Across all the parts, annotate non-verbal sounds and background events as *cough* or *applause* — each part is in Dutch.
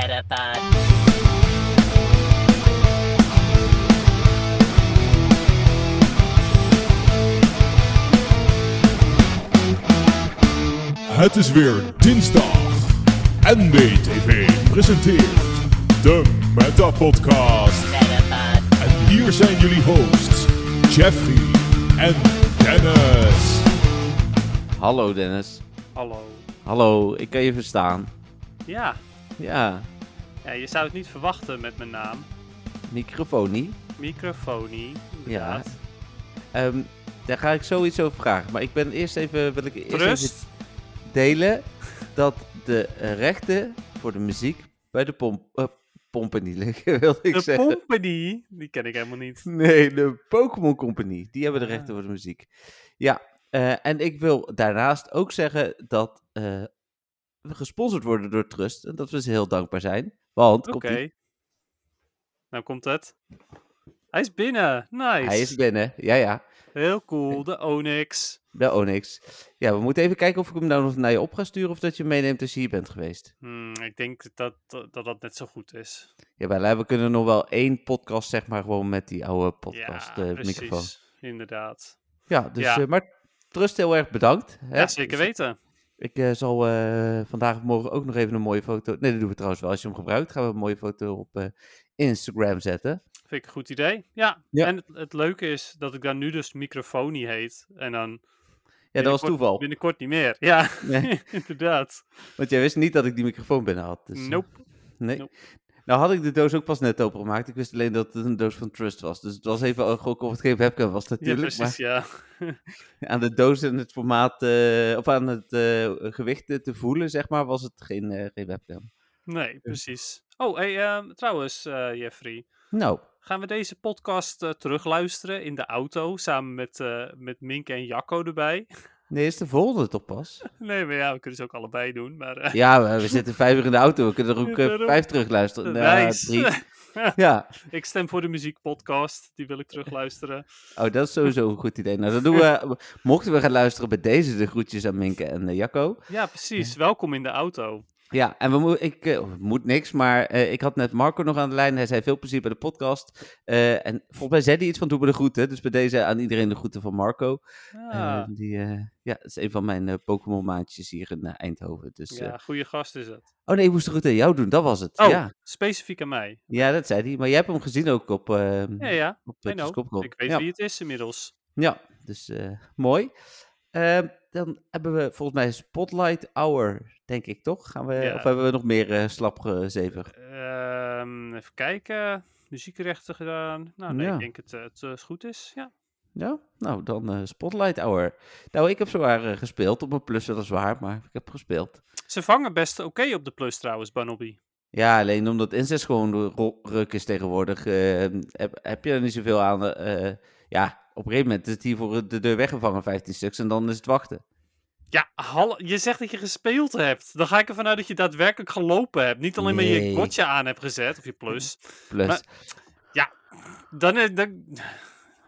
Metapod. Het is weer dinsdag. NBTV presenteert de Meta Podcast. Metapod. En hier zijn jullie hosts, Jeffrey en Dennis. Hallo Dennis. Hallo. Hallo, ik kan je verstaan. Ja. Ja, ja, je zou het niet verwachten met mijn naam. microfonie. Microfonie, Ja. Ehm, daar ga ik zoiets over vragen. Maar ik ben eerst even, wil ik eerst even delen dat de eh, rechten voor de muziek bij de pomp, eh, pompen niet liggen, *laughs* wilde ik De zeggen. Company, die ken ik helemaal niet. Nee, de Pokémon Company. Die hebben de Ah. rechten voor de muziek. Ja, eh, en ik wil daarnaast ook zeggen dat eh, gesponsord worden door Trust. En dat we ze heel dankbaar zijn. Want, Oké. Nou komt het. Hij is binnen. Nice. hij is binnen. Ja, ja. Heel cool. De Onyx. De Onyx. Ja, we moeten even kijken of ik hem nou nog naar je op ga sturen of dat je meeneemt als je hier bent geweest. Hmm, ik denk dat, dat dat dat net zo goed is. Ja, maar we kunnen nog wel één podcast, zeg maar, gewoon met die oude podcast ja, eh, precies. microfoon. Inderdaad. Ja, dus, Ja. eh, maar Trust heel erg bedankt. Hè? Ja, zeker weten. Ik eh, zal eh, vandaag of morgen ook nog even een mooie foto... Nee, dat doen we trouwens wel. Als je hem gebruikt, gaan we een mooie foto op eh, Instagram zetten. Vind ik een goed idee. Ja. Ja. En het, het leuke is dat ik dan nu dus microfonie heet. En dan Ja, dat was toeval. Binnenkort niet meer. Ja, Nee, *laughs* inderdaad. want jij wist niet dat ik die microfoon binnen had. Dus, Nope. Nee. Nope. Nou had ik de doos ook pas net opengemaakt. Ik wist alleen dat het een doos van Trust was. Dus het was even een gok of het geen webcam was Ja, natuurlijk. precies, ja. *laughs* aan de doos en het formaat, eh, of aan het eh, gewicht te voelen, zeg maar, was het geen, eh, geen webcam. Nee, precies. Oh, hey, ehm, trouwens, Jeffrey. Nou, Gaan we deze podcast terugluisteren in de auto samen met, met Minke en Jacco erbij? *laughs* nee, is de volgende toch pas? nee, maar ja, we kunnen ze ook allebei doen. Maar, eh, Ja, we, we zitten vijf uur in de auto. We kunnen er ook eh, vijf terugluisteren. Nice. drie. *laughs* Ja, ik stem voor de muziekpodcast. Die wil ik terugluisteren. oh, dat is sowieso een goed idee. Nou, dan doen we, *laughs* mochten we gaan luisteren bij deze, de groetjes aan Minke en eh, Jacco. Ja, precies. Welkom in de auto. Ja, en we mo ik eh, moet niks, maar eh, ik had net Marco nog aan de lijn. Hij zei veel plezier bij de podcast. Eh, en volgens mij zei hij iets van doe me de groeten. Dus bij deze aan iedereen de groeten van Marco. Ah, die, ja, dat is een van mijn Pokémon maatjes hier in Eindhoven. Dus, ja, goede gast is het. oh nee, ik moest de groeten aan jou doen, dat was het. Oh, Ja. specifiek aan mij. ja, dat zei hij. Maar jij hebt hem gezien ook op, uh, Ja, ja. op. Ik weet ja. wie het is inmiddels. Ja, dus eh, mooi. Dan hebben we volgens mij Spotlight Hour, denk ik toch? Gaan we, Ja. Of hebben we nog meer uh, slapgezever? Ehm, even kijken. Muziekrechten gedaan. Nou, nee, Ja. ik denk het, eh, het eh, goed is. Ja. Ja, nou dan Spotlight Hour. Nou, ik heb zwaar gespeeld, op een plus weliswaar, maar ik heb gespeeld. Ze vangen best oké op de plus trouwens, Banobby. Ja, alleen omdat incest gewoon ruk is tegenwoordig, heb, heb je er niet zoveel aan. ja, op een gegeven moment is het hier voor de deur weggevangen, 15 stuks, en dan is het wachten. Ja, hallo, je zegt dat je gespeeld hebt. Dan ga ik ervan uit dat je daadwerkelijk gelopen hebt. Niet alleen maar je gotcha aan hebt gezet, of je plus. *laughs* Plus, Maar- Dan, is- dan...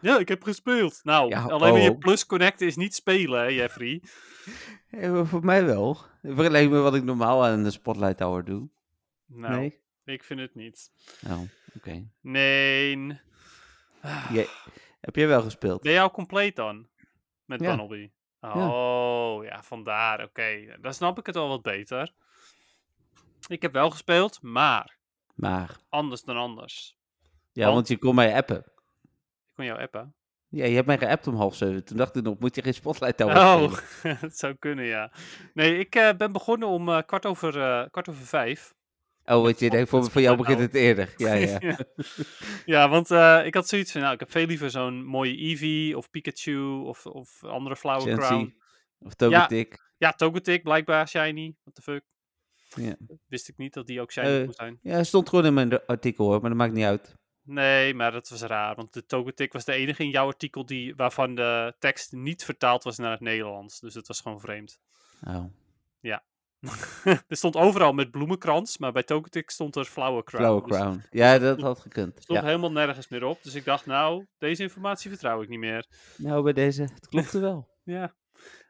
Ja, ik heb gespeeld. Nou, Ja, alleen maar je oh. plus connecten is niet spelen, hè, Jeffrey. *laughs* eh, voor mij wel. Vergelijk met wat ik normaal aan de Spotlight Hour doe. Nou, Nee? ik vind het niet. Oh, oké. Nee. Jij- Heb jij wel gespeeld? Ben jij al compleet dan? Met Ja. Oh, ja, vandaar. Oké, dan snap ik het al wat beter. Ik heb wel gespeeld, maar Maar, anders dan anders. ja, Want- want je kon mij appen. Ik kon jou appen. Ja, je hebt mij geappt om half zeven. Toen dacht ik nog, moet je geen Spotlight Hour Oh, *laughs* dat zou kunnen, ja. Nee, ik eh, ben begonnen om eh, kwart, over, eh, kwart over vijf. Oh, wat je denkt, voor, voor jou begint het eerder. Ja, ja. *laughs* ja. Ja, want eh, ik had zoiets van, nou, ik heb veel liever zo'n mooie Eevee of Pikachu of, of andere Flower. Crown. Of Togetic. Ja, Togetic, blijkbaar shiny. What the fuck? Ja. Wist ik niet dat die ook shiny Eh, kon zijn. Ja, het stond gewoon in mijn artikel hoor, maar dat maakt niet uit. Nee, maar dat was raar, want de Togetic was de enige in jouw artikel die, waarvan de tekst niet vertaald was naar het Nederlands. Dus het was gewoon vreemd. Oh, *laughs* er stond overal met bloemenkrans, maar bij Togetic stond er Flower Crown. Flower Dus Crown. Ja, dat had gekund. stond Ja. helemaal nergens meer op. Dus ik dacht, nou, deze informatie vertrouw ik niet meer. Nou, bij deze, het klopte *laughs* wel. Ja.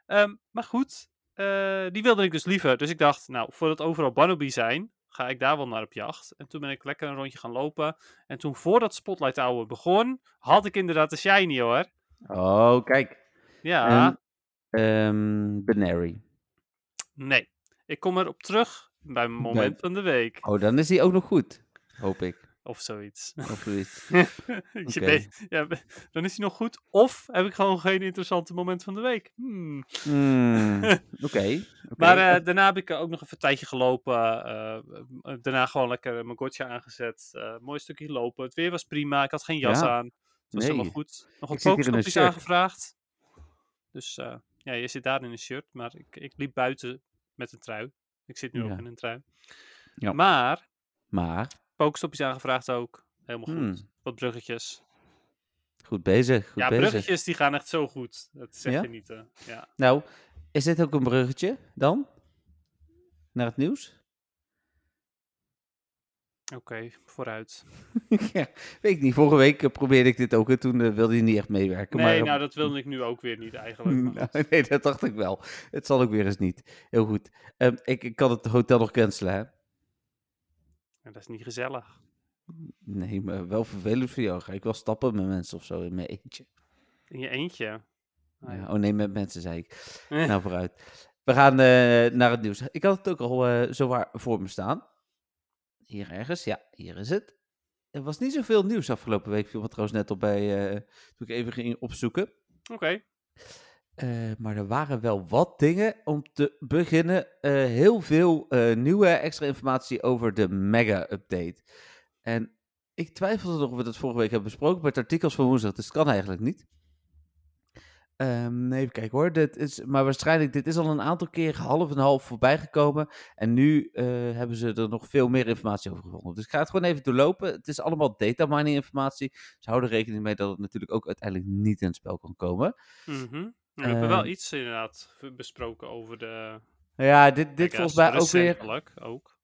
Ehm, maar goed, eh, die wilde ik dus liever. Dus ik dacht, nou, voordat overal Barnaby zijn, ga ik daar wel naar op jacht. En toen ben ik lekker een rondje gaan lopen. En toen voordat Spotlight Hour begon, had ik inderdaad de shiny hoor. Oh, kijk. Ja, En, ehm Benary. nee. Ik kom erop terug bij mijn moment van de week. Oh, dan is hij ook nog goed. Hoop ik. Of zoiets. *laughs* Of zoiets. *laughs* Ja, dan is hij nog goed. Of heb ik gewoon geen interessante moment van de week. Hmm. Hmm, *laughs* Oké. Maar eh, daarna heb ik eh, ook nog even een tijdje gelopen. eh, daarna gewoon lekker mijn gotcha aangezet. mooi stukje lopen. Het weer was prima. Ik had geen jas Ja. aan. Het was helemaal goed. Nog een shirt. aangevraagd. Dus ja, je zit daar in een shirt. Maar ik, ik liep buiten met een trui. Ik zit nu Ja. ook in een trui. Ja. Maar maar, pokestopjes aangevraagd ook. Helemaal goed. Hmm. Wat bruggetjes. goed bezig. Goed ja, bezig. bruggetjes die gaan echt zo goed. Dat zeg Ja? je niet. ja. Nou, is dit ook een bruggetje dan? Naar het nieuws? Oké, vooruit. *laughs* ja, weet ik niet. Vorige week eh, probeerde ik dit ook en toen eh, wilde hij niet echt meewerken. Nee, maar, nou dat wilde ik nu ook weer niet eigenlijk. Nou, *laughs* nee, dat dacht ik wel. Het zal ook weer eens niet. Heel goed. Ehm, ik, ik kan het hotel nog cancelen, hè? Ja, dat is niet gezellig. Nee, maar wel vervelend voor jou. Ga ik wel stappen met mensen of zo in mijn eentje? In je eentje. Ah, Ja, oh nee, met mensen zei ik. Eh, Nou, vooruit. We gaan naar het nieuws. Ik had het ook al eh zowaar voor me staan. Hier ergens. Ja, hier is het. Er was niet zoveel nieuws afgelopen week. Viel me trouwens net op bij, eh, toen ik even ging opzoeken. Oké. Eh, maar er waren wel wat dingen. Om te beginnen, eh, heel veel nieuwe extra informatie over de mega-update. En ik twijfelde nog of we dat vorige week hebben besproken het artikels van woensdag. Dus het kan eigenlijk niet. Ehm, even kijken hoor. Dit is, maar waarschijnlijk, dit is al een aantal keer half en half voorbij gekomen. En nu eh, hebben ze er nog veel meer informatie over gevonden. Dus ik ga het gewoon even doorlopen. Het is allemaal data mining informatie. Ze houden er rekening mee dat het natuurlijk ook uiteindelijk niet in het spel kan komen. Mhm. We hebben wel Ehm, iets inderdaad besproken over de. Ja, dit, dit volgens mij ook weer. ook.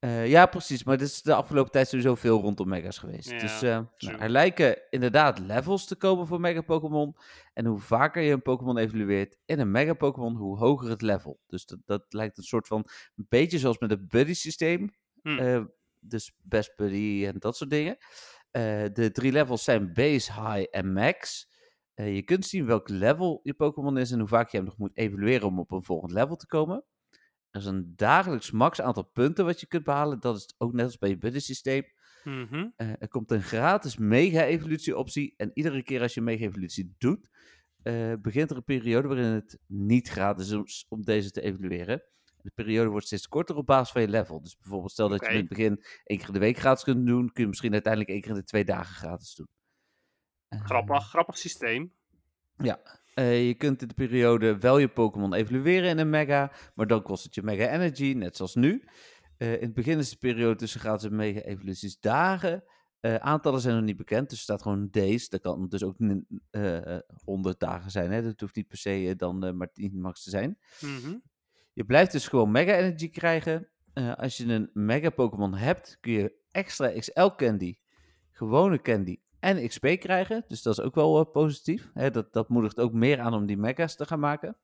Eh, ja, precies. Maar dit is de afgelopen tijd sowieso veel rondom Mega's geweest. Ja, dus eh, nou, er lijken inderdaad levels te komen voor Mega Pokémon. En hoe vaker je een Pokémon evolueert in een Mega Pokémon, hoe hoger het level. Dus dat, dat lijkt een soort van. Een beetje zoals met het Buddy systeem. Hmm. Eh, dus Best Buddy en dat soort dingen. De drie levels zijn Base, High en Max. Je kunt zien welk level je Pokémon is en hoe vaak je hem nog moet evalueren om op een volgend level te komen. Er is een dagelijks max aantal punten wat je kunt behalen. Dat is ook net als bij je buddy systeem. Mhm. Eh, er komt een gratis mega-evolutie optie. En iedere keer als je mega-evolutie doet, eh, begint er een periode waarin het niet gratis is om deze te evalueren. De periode wordt steeds korter op basis van je level. Dus bijvoorbeeld stel dat je in het begin één keer in de week gratis kunt doen, kun je misschien uiteindelijk één keer in de twee dagen gratis doen. Grappig, grappig systeem. Eh, je kunt in de periode wel je Pokémon evalueren in een Mega, maar dan kost het je Mega Energy, net zoals nu. Eh, in het begin is de periode tussen gratis en Mega Evoluties dagen. Eh, aantallen zijn nog niet bekend, dus staat gewoon days. Dat kan dus ook n- eh, 100 dagen zijn, hè? dat hoeft niet per se dan maar 10 max te zijn. Mhm. Je blijft dus gewoon Mega Energy krijgen. Als je een Mega Pokémon hebt, kun je extra XL Candy, gewone Candy en XP krijgen. Dus dat is ook wel eh, positief. Hè, dat, dat moedigt ook meer aan om die Mega's te gaan maken.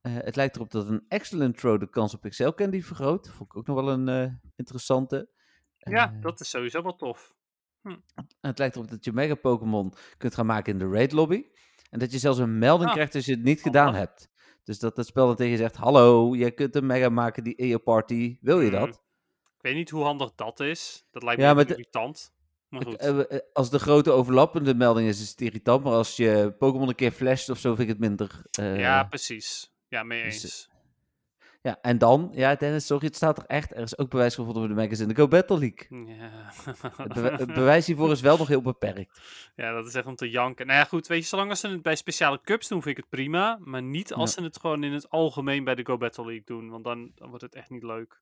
Eh, het lijkt erop dat een Excellent Throw de kans op XL Candy vergroot. Vond ik ook nog wel een eh, interessante. Ja, dat is sowieso wel tof. Het lijkt erop dat je Mega Pokémon kunt gaan maken in de raid lobby. En dat je zelfs een melding Ah, krijgt als je het niet gedaan handig. hebt. Dus dat het spel dan tegen je zegt: Hallo, je kunt een Mega maken die in je party. Wil je Hmm. dat? Ik weet niet hoe handig dat is. Dat lijkt me ja, irritant. Maar goed. eh, eh, als de grote overlappende melding is, is het irritant. Maar als je Pokémon een keer flasht of zo, vind ik het minder. eh, ja, precies. Ja, mee dus, eens. ja, en dan, ja, Dennis, sorry, het staat er echt. Er is ook bewijs gevonden voor de Megas in de Go Battle League. Ja. *laughs* Het, bewijs hiervoor is wel nog heel beperkt. ja, dat is echt om te janken. Nou ja, goed, weet je, zolang als ze het bij speciale cups doen, vind ik het prima. Maar niet als Ja. ze het gewoon in het algemeen bij de Go Battle League doen. Want dan, dan wordt het echt niet leuk.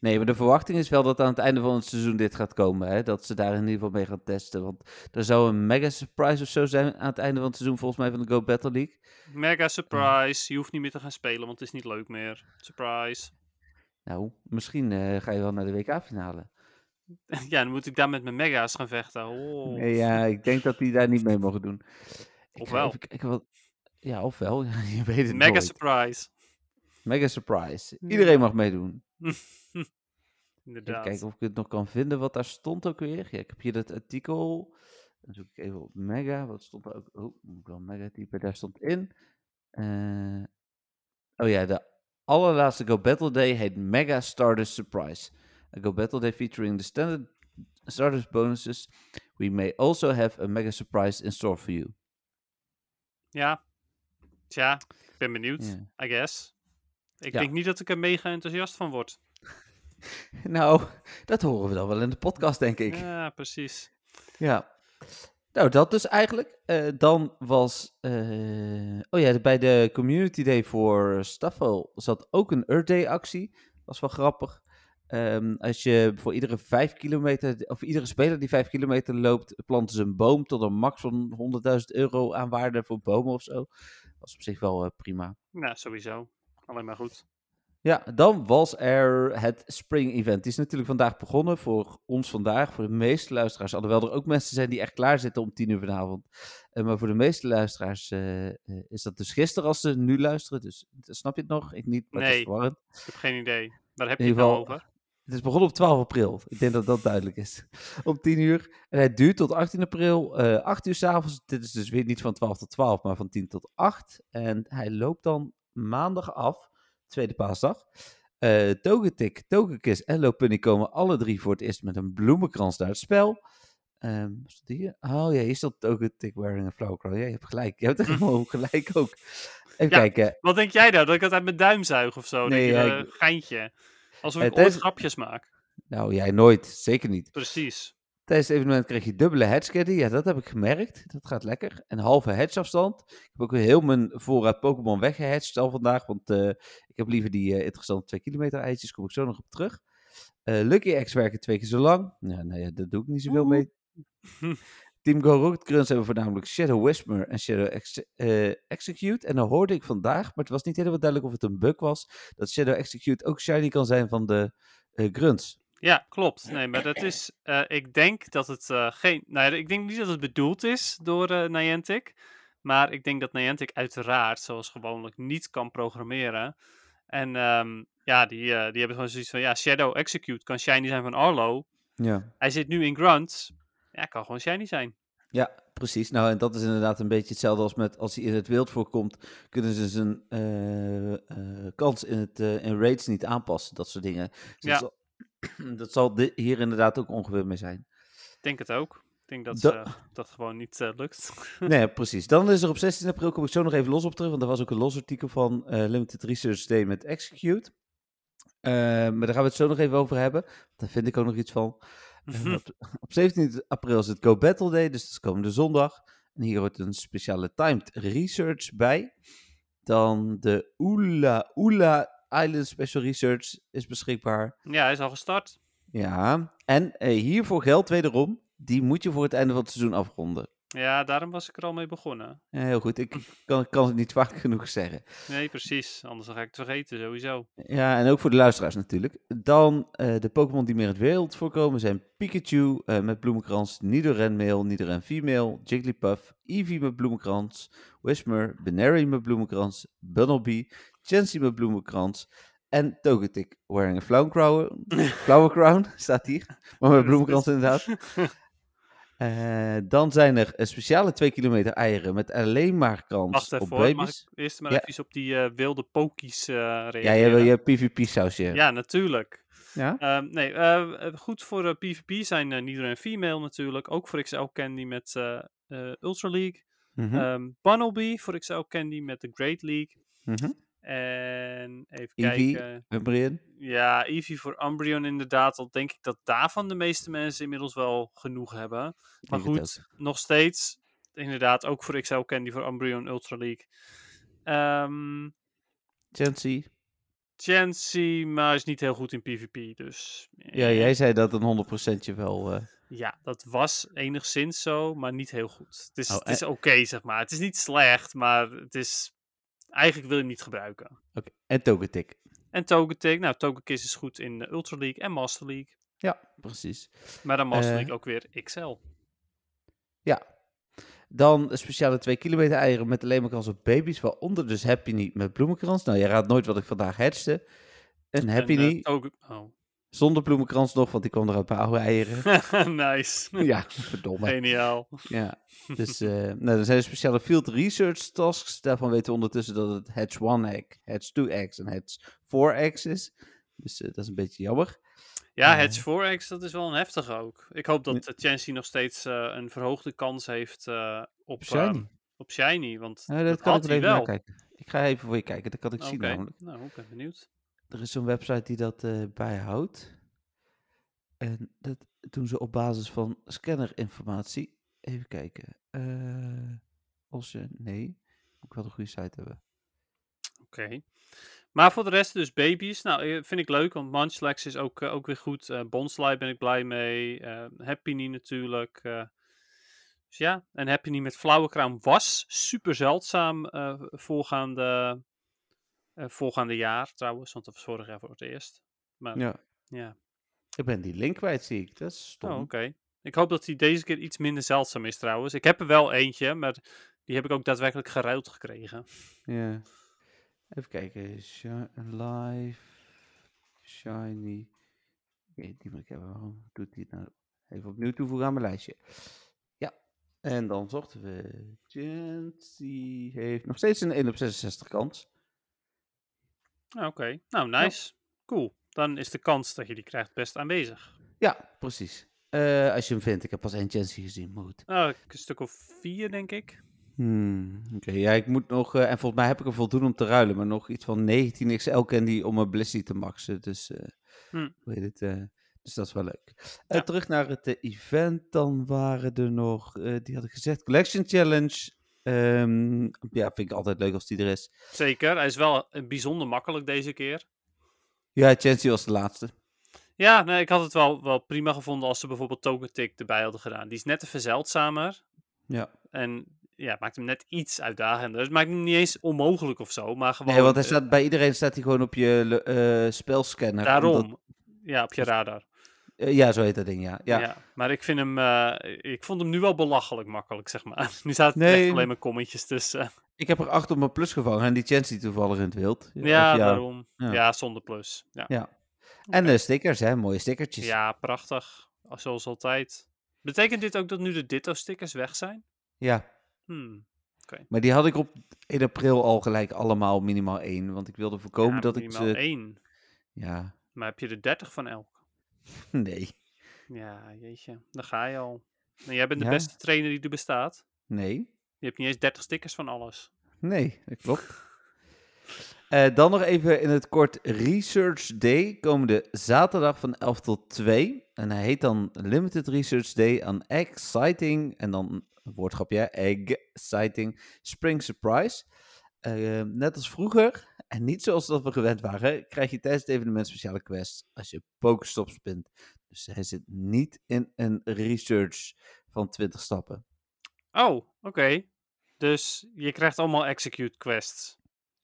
Nee, maar de verwachting is wel dat aan het einde van het seizoen dit gaat komen. Hè? Dat ze daar in ieder geval mee gaan testen. Want er zou een mega surprise of zo zijn aan het einde van het seizoen, volgens mij, van de Go Battle League. Mega surprise. Je hoeft niet meer te gaan spelen, want het is niet leuk meer. Surprise. Nou, misschien eh, ga je wel naar de WK-finale. *laughs* ja, dan moet ik daar met mijn mega's gaan vechten. Oh. Nee, ja, ik denk dat die daar niet mee mogen doen. Ik Of ga wel. even kijken wat... Ja, ofwel. *laughs* je weet het Mega nooit. surprise. Mega surprise. Iedereen mag meedoen. *laughs* Even inderdaad. kijken of ik het nog kan vinden wat daar stond ook weer. Ja, ik heb hier dat artikel. Dan zoek ik even op Mega. Wat stond er ook? Oh, moet ik wel Mega typen. Daar stond in. Eh, oh ja, de allerlaatste Go Battle Day heet Mega Stardust Surprise. A Go Battle Day featuring the standard Stardust bonuses. We may also have a Mega Surprise in store for you. Ja, tja, ik ben benieuwd. I guess. Ik Ja. denk niet dat ik er mega enthousiast van word. *laughs* Nou, dat horen we dan wel in de podcast, denk ik. Ja, precies. Ja. Nou, dat dus eigenlijk. Eh, dan was. eh, oh ja, bij de Community Day voor Staffel zat ook een Earth Day actie. Was wel grappig. Ehm, als je voor iedere vijf kilometer, of iedere speler die vijf kilometer loopt, planten ze een boom tot een max van 100.000 euro aan waarde voor bomen of zo. Was op zich wel eh, prima. Nou, sowieso. Alleen maar goed. Ja, dan was er het Spring Event. Die is natuurlijk vandaag begonnen voor ons vandaag, voor de meeste luisteraars. Alhoewel er ook mensen zijn die echt klaar zitten om tien uur vanavond. Eh, maar voor de meeste luisteraars eh, eh, is dat dus gisteren als ze nu luisteren. Dus snap je het nog? Ik niet, maar het is Nee. Ik heb geen idee. Waar heb je het nou over? Het is begonnen op 12 april. Ik denk dat dat duidelijk is. *laughs* Om 10 uur. En hij duurt tot 18 april, eh 8 uur s'avonds. Dit is dus weer niet van 12 tot 12, maar van 10 tot 8. En hij loopt dan maandag af, tweede paasdag. Eh Togetic, Togekiss en Lopunny komen alle drie voor het eerst met een bloemenkrans naar het spel. Stond hier? Oh ja, hier stond Togetic wearing a flower crown. Ja, je hebt gelijk. Je hebt er *laughs* helemaal gelijk ook. Even Ja, kijken. Wat denk jij nou? Dat ik het uit mijn duim zuig of zo? Nee, ik- geintje. Alsof Eh, ik ooit tijdens- grapjes maak. Nou, jij nooit. Zeker niet. Precies. Tijdens het evenement kreeg je dubbele hedge Ja, dat heb ik gemerkt. Dat gaat lekker. En halve hedge afstand. Ik heb ook weer heel mijn voorraad Pokémon weggehedged al vandaag. Want eh, ik heb liever die eh, interessante 2 kilometer eitjes. Kom ik zo nog op terug. Eh, Lucky X werken twee keer zo lang. Ja, nou ja, daar doe ik niet zoveel mee. *laughs* Team Go Rocket Gruns hebben voornamelijk Shadow Whisper en Shadow Ex- Execute. En dan hoorde ik vandaag, maar het was niet helemaal duidelijk of het een bug was, dat Shadow Execute ook shiny kan zijn van de eh, Grunts. Ja, klopt. Nee, maar dat is. eh, ik denk dat het eh, geen. Nou, ja, ik denk niet dat het bedoeld is door eh Niantic. Maar ik denk dat Niantic uiteraard, zoals gewoonlijk, niet kan programmeren. En ehm, ja, die, die hebben gewoon zoiets van: ja, Shadow Execute kan shiny zijn van Arlo. Ja. Hij zit nu in Grunt. Ja, kan gewoon shiny zijn. Ja, precies. Nou, en dat is inderdaad een beetje hetzelfde als met als hij in het wild voorkomt, kunnen ze zijn eh, kans in, het, in raids niet aanpassen, dat soort dingen. Dus Ja. *clears throat* dat zal, hier inderdaad ook ongeveer mee zijn. Ik denk het ook. Ik denk dat Da- eh, dat gewoon niet eh, lukt. *laughs* nee, precies. Dan is er op 16 april, kom ik zo nog even los op terug, want er was ook een los artikel van eh, Limited Research Day met Execute. Maar daar gaan we het zo nog even over hebben. Daar vind ik ook nog iets van. *laughs* Op, op 17 april is het Go Battle Day, dus dat is komende zondag. En hier hoort een speciale timed research bij. Dan de Oula Oula Island Special Research is beschikbaar. ja, hij is al gestart. Ja, en eh, hiervoor geldt wederom, die moet je voor het einde van het seizoen afronden. Ja, daarom was ik er al mee begonnen. Ja, heel goed, ik kan, kan het niet vaak genoeg zeggen. Nee, precies. Anders ga ik het vergeten, sowieso. Ja, en ook voor de luisteraars natuurlijk. Dan eh, de Pokémon die meer in het wereld voorkomen zijn Pikachu eh, met bloemenkrans, Nidoran male, Nidoran female, Jigglypuff, Eevee met bloemenkrans, Whismer, Benary met bloemenkrans, Bunnelby, Chansey met bloemenkrans en Togetic wearing a flower crown, *laughs* flower crown *laughs* staat hier, maar met bloemenkrans inderdaad. *laughs* Eh, dan zijn er speciale 2 kilometer eieren met alleen maar kans Wacht op even mag baby's. ik eerst maar Ja. even op die eh, wilde pokies eh Ja, je hebt je PvP-sausje. Ja, natuurlijk. Ja? Ehm, nee, goed voor PvP zijn uh, Nidoran Female natuurlijk. Ook voor XL Candy met Ultra League. Ehm Bunnelby voor XL Candy met de Great League. mhm. En even Eevee. kijken. Umbreon. Ja, Eevee voor Umbreon inderdaad. Al denk ik dat daarvan de meeste mensen inmiddels wel genoeg hebben. Maar goed, nog steeds. Inderdaad, ook voor XL Candy voor Umbreon Ultra League. Ehm Chansey. Chansey, maar is niet heel goed in PvP. Dus Ja, eh, jij zei dat een 100% wel. eh, ja, dat was enigszins zo, maar niet heel goed. Het is, Oh, het is oké, zeg maar. Het is niet slecht, maar het is... Eigenlijk wil je hem niet gebruiken. Oké. En Togetic. En Togetic, nou, Togekiss is goed in Ultra League en Master League. Ja, precies. Maar dan Master Eh. League ook weer XL. Ja. Dan speciale 2 kilometer eieren met alleen maar kans op baby's. Waaronder dus Happy niet met bloemenkrans. Nou, je raadt nooit wat ik vandaag hatchte. Een Happy eh, niet. Oh. Zonder bloemenkrans nog, want die kwam er uit mijn oude eieren. *laughs* nice. ja, verdomme. Geniaal. Ja, dus uh, nou, er zijn speciale field research tasks. Daarvan weten we ondertussen dat het Hatch 1 egg, Hatch 2 eggs en Hatch 4 eggs is. Dus uh, dat is een beetje jammer. Ja, uh, Hatch 4 eggs, dat is wel een heftige ook. Ik hoop dat Chansey nog steeds een verhoogde kans heeft op, op Shiny. op Shiny, want ja, dat, dat kan ik hij even wel. Kijken. Ik ga even voor je kijken, dat kan ik zien namelijk. nou, ik ben benieuwd. Er is zo'n website die dat bijhoudt. En dat doen ze op basis van scannerinformatie. Even kijken. Uh, als je, nee, moet ik wel een goede site hebben. Oké. Maar voor de rest dus baby's. Nou, vind ik leuk, want Munchlax is ook, ook weer goed. Uh, Bonsly ben ik blij mee. Uh, Happiny natuurlijk. dus ja, en Happiny met flauwe kraam was super zeldzaam voorgaande, voorgaande jaar trouwens. Want dat was vorig jaar voor het eerst. Maar ja. ja. Ik ben die link kwijt, zie ik. Dat is stom. Oh, oké. Okay. Ik hoop dat die deze keer iets minder zeldzaam is trouwens. Ik heb er wel eentje, maar die heb ik ook daadwerkelijk geruild gekregen. Ja. Even kijken. Sh live. Shiny. Nee, die moet ik hebben. Waarom doet die nou? Even opnieuw toevoegen aan mijn lijstje. Ja. En dan zochten we. Jancy heeft nog steeds een 1 op 66 kans. Oké. Okay. Nou, nice. Ja. Cool. Dan is de kans dat je die krijgt best aanwezig. Ja, precies. Uh, als je hem vindt. Ik heb pas één Chancy gezien, maar goed. Oh, een stuk of vier, denk ik. Hmm, Oké, okay. ja, ik moet nog... Uh, en volgens mij heb ik er voldoende om te ruilen. Maar nog iets van 19 XL candy om mijn Blissey te maxen. Dus, uh, hmm. weet het, dus dat is wel leuk. Ja. terug naar het event. Dan waren er nog... die had ik gezegd. Collection Challenge. Um, ja, vind ik altijd leuk als die er is. Zeker. Hij is wel bijzonder makkelijk deze keer. Ja, Chancy was de laatste. Ja, nee, ik had het wel, wel prima gevonden als ze bijvoorbeeld Token Tick erbij hadden gedaan. Die is net even zeldzamer. Ja. En ja, maakt hem net iets uitdagender. Het maakt hem niet eens onmogelijk of zo, maar gewoon... Nee, want hij staat, bij iedereen staat hij gewoon op je uh, spelscanner. Daarom. Omdat... Ja, op je radar. Uh, ja, zo heet dat ding, ja. ja. ja maar ik vind hem... Uh, ik vond hem nu wel belachelijk makkelijk, zeg maar. *laughs* nu staat nee. echt alleen maar kommetjes tussen. Ik heb er acht op mijn plus gevangen en die Chancy toevallig in het wild. Ja, ja daarom. Ja. ja. zonder plus. Ja. ja. En de stickers, hè? Mooie stickertjes. Ja, prachtig. Zoals altijd. Betekent dit ook dat nu de Ditto-stickers weg zijn? Ja. Hmm. Okay. Maar die had ik op 1 april al gelijk allemaal minimaal één. Want ik wilde voorkomen ja, dat ik minimaal ze... één. Ja. Maar heb je er 30 van elk? *laughs* Nee. Ja, jeetje. Dan ga je al. En jij bent de Ja? beste trainer die er bestaat. Nee. Je hebt niet eens 30 stickers van alles. Nee, dat klopt. Eh, dan nog even in het kort Research Day, komende zaterdag van 11 tot 2. En hij heet dan Limited Research Day aan Exciting, en dan een woordgrapje, Exciting Spring Surprise. Eh, net als vroeger, en niet zoals dat we gewend waren, krijg je tijdens het evenement speciale quests als je Pokestops bent. Dus hij zit niet in een research van 20 stappen. Oh, oké. Dus je krijgt allemaal execute quests.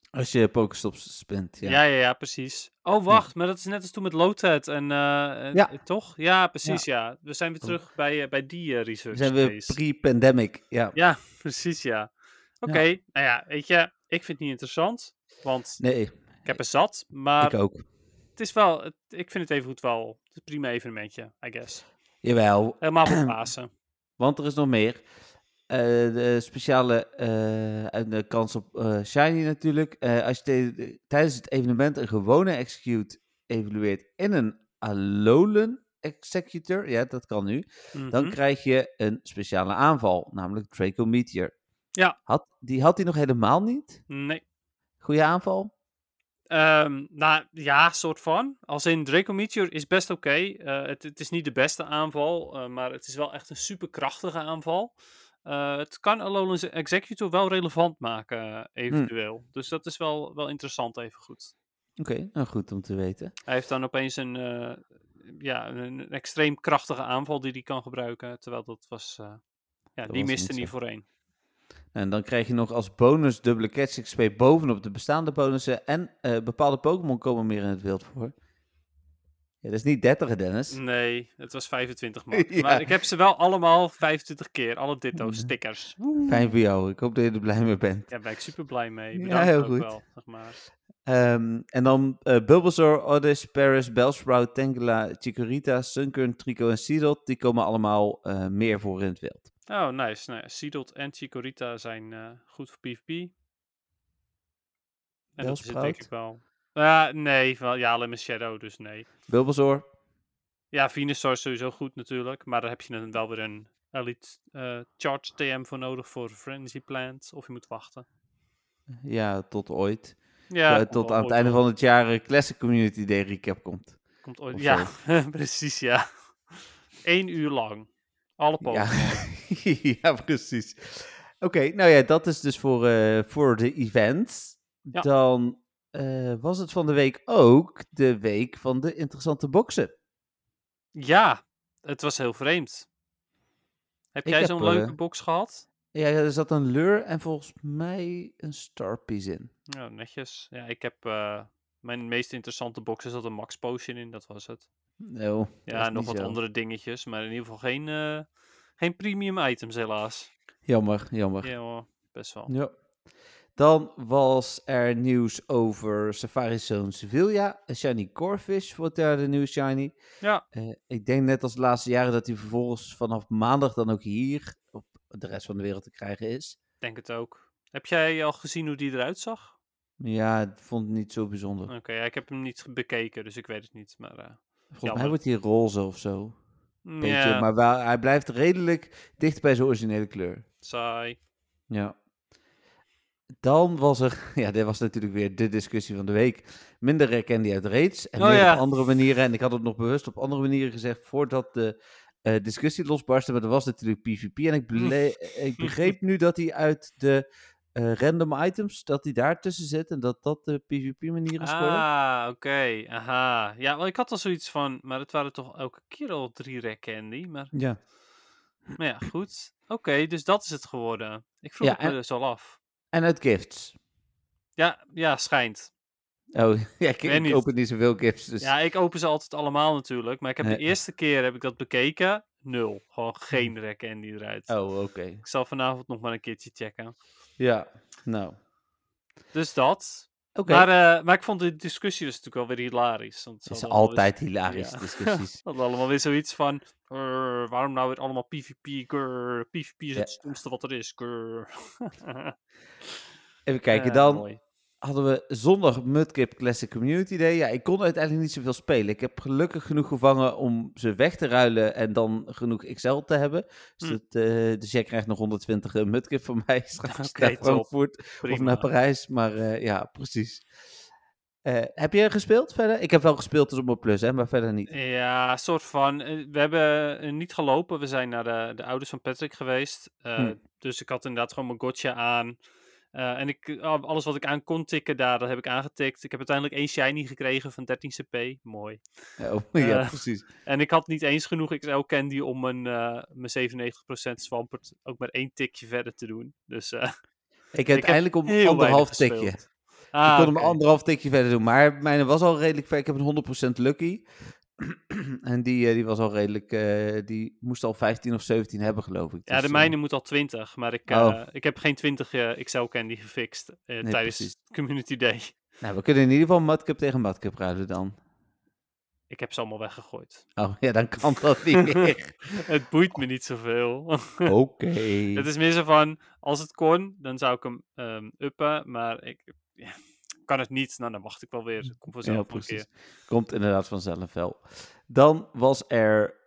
Als je Pokestops spint, ja. Ja, ja, ja, precies. Oh, wacht, maar dat is net als toen met Loadhead en, eh, en- Ja. toch? Ja, precies, ja. We zijn weer terug bij, eh, bij die eh, We research zijn weer days. pre-pandemic, ja. Ja, *laughs* precies, ja. Oké, nou ja, weet je, ik vind het niet interessant, want Nee, ik heb er zat, maar ik ook. het is wel, het- ik vind het even goed wel, het is een prima evenementje, I guess. Jawel, Helemaal voor *clears throat* Pasen. want er is nog meer. Eh, de speciale uit de kans op eh, Shiny natuurlijk. Als je tijdens het evenement een gewone execute evalueert in een Alolan executor, ja, dat kan nu, dan Mhm. krijg je een speciale aanval, namelijk Draco Meteor. Ja. Had, die had hij nog helemaal niet. Nee. Goeie aanval. Ehm, nou ja, soort van. Als in Draco Meteor is best oké. Eh, het, het is niet de beste aanval, eh, maar het is wel echt een superkrachtige aanval. Eh, het kan Alolan Executor wel relevant maken, eventueel. Dus dat is wel, wel interessant even goed. Oké, nou goed om te weten. Hij heeft dan opeens een, ja, een, extreem krachtige aanval die hij kan gebruiken. Terwijl dat was. ja, die was miste niet voorheen. En dan krijg je nog als bonus dubbele catch XP bovenop de bestaande bonussen. En eh, bepaalde Pokémon komen meer in het wild voor. Ja, dat is niet 30, Dennis. Nee, het was 25 *laughs* man. Ja. Maar ik heb ze wel allemaal 25 keer. Alle ditto stickers. Fijn voor jou. Ik hoop dat je er blij mee bent. Ja, daar ben ik super blij mee. Ja, Bedankt heel ook goed. wel, zeg maar. Ehm, en dan eh Bulbasaur, Oddish, Paris, Bellsprout, Tangela, Chikorita, Sunkern, Trico en Seedot. Die komen allemaal eh, meer voor in het wild. Oh, nice. Nou ja, Seedot en Chikorita zijn eh, goed voor PvP. En dat is het denk ik wel. Ja, nee, wel, ja, alleen maar Shadow, dus nee. Bulbasaur, Ja, Venusaur is sowieso goed natuurlijk, maar daar heb je dan wel weer een Elite eh, Charge TM voor nodig voor Frenzy Plant, of je moet wachten. ja, tot ooit. Ja, tot aan het einde van het jaar Classic Community Day recap komt. Komt ooit, of ja, *laughs* precies, ja. Eén uur lang. Alle Pokémon. ja *laughs* precies. Oké, nou ja, dat is dus voor, eh, voor de events. Ja. Dan eh, was het van de week ook de week van de interessante boxen. Ja, het was heel vreemd. Heb Ik jij zo'n eh, leuke box gehad? Ja, er zat een lure en volgens mij een starpiece in. Ja, netjes. Ja, ik heb eh, mijn meest interessante box, zat een Max Potion in, dat was het. No, Ja, nog wat zo. andere dingetjes, maar in ieder geval geen, eh, geen premium items helaas. Jammer, jammer. Ja hoor, best wel. Ja. Dan was er nieuws over Safari Zone Sevilla. Een shiny Corefish wordt daar de nieuwe shiny. Ja, Eh, ik denk net als de laatste jaren dat hij vervolgens vanaf maandag dan ook hier op de rest van de wereld te krijgen is. denk het ook. Heb jij al gezien hoe die eruit zag? Ja, ik vond het niet zo bijzonder. Oké, ja, ik heb hem niet bekeken, dus ik weet het niet. Maar, eh, Volgens mij wordt hij roze of zo. Beetje, ja, Maar wel, hij blijft redelijk dicht bij zijn originele kleur. saai. Ja. Dan was er, *laughs* ja, dit was natuurlijk weer de discussie van de week. Minder herkende uit raids en Oh meer ja. op andere manieren. En ik had het nog bewust op andere manieren gezegd voordat de eh, discussie losbarstte. Maar er was natuurlijk PvP. En ik, *laughs* ik begreep nu dat hij uit de eh, random items, dat hij daar tussen zit. En dat dat de PvP manieren scoren. Ah, oké. Aha. Ja, wel, ik had al zoiets van, maar het waren toch elke keer al drie rek candy. Maar, Ja. maar ja, goed. Oké, dus dat is het geworden. Ik vroeg Ja, het me dus al af. En uit gifts. Ja, ja, schijnt. Oh, *laughs* ja, ik, ik niet. open niet zoveel gifts. Dus. Ja, ik open ze altijd allemaal natuurlijk. Maar ik heb de eerste keer heb ik dat bekeken. Nul. Gewoon geen rek candy eruit. Oh, oké. Ik zal vanavond nog maar een keertje checken. Ja, nou. Dus dat. Oké. Maar, eh, maar ik vond de discussie dus natuurlijk wel weer hilarisch. Want Het is altijd hilarisch, ja. discussies. *laughs* Hadden allemaal weer zoiets van... "Grr, waarom nou weer allemaal PvP? Grr, PvP is Ja. het stomste wat er is. Grr." *laughs* Even kijken, dan mooi. Hadden we zondag Mudkip Classic Community Day. Ja, ik kon uiteindelijk niet zoveel spelen. Ik heb gelukkig genoeg gevangen om ze weg te ruilen en dan genoeg XL te hebben. Dus, Hm. dat, eh, dus jij krijgt nog 120 uh, Mudkip van mij *laughs* straks Oké, naar. Frankfurt of naar Parijs. Maar eh, ja, precies. Eh, heb je gespeeld verder? Ik heb wel gespeeld dus op mijn plus, hè, maar verder niet. Ja, soort van. eh, We hebben eh, niet gelopen. We zijn naar de, de ouders van Patrick geweest. Eh, Hm. Dus ik had inderdaad gewoon mijn gotcha aan. Eh, en ik, al- alles wat ik aan kon tikken daar, dat heb ik aangetikt. Ik heb uiteindelijk één shiny gekregen van 13 cp. Mooi. Oh, *laughs* ja, Eh, precies. En ik had niet eens genoeg XL candy om mijn, eh mijn 97% Swampert ook maar één tikje verder te doen. Dus eh *laughs* *laughs* Ik heb uiteindelijk om anderhalf tikje. Ah, ik kon hem oké. anderhalf tikje verder doen. Maar mijn was al redelijk ver. Ik heb een 100% lucky. *clears throat* en die, eh, die was al redelijk. eh, die moest al 15 of 17 hebben, geloof ik. Ja, Dus, de eh, mijne moet al 20, maar ik, Oh. ik heb geen 20 eh, XL candy gefixt tijdens precies. Community Day. *laughs* nou, we kunnen in ieder geval Madcup tegen Madcup ruilen dan. Ik heb ze allemaal weggegooid. Oh, ja, dan kan dat niet *laughs* meer. het boeit me niet zoveel. *laughs* Oké. het is meer zo van, als het kon, dan zou ik hem ehm uppen, maar ik ja, kan het niet. Nou, dan wacht ik wel weer. Komt vanzelf Ja, wel een keer. precies. Komt inderdaad vanzelf wel. Dan was er,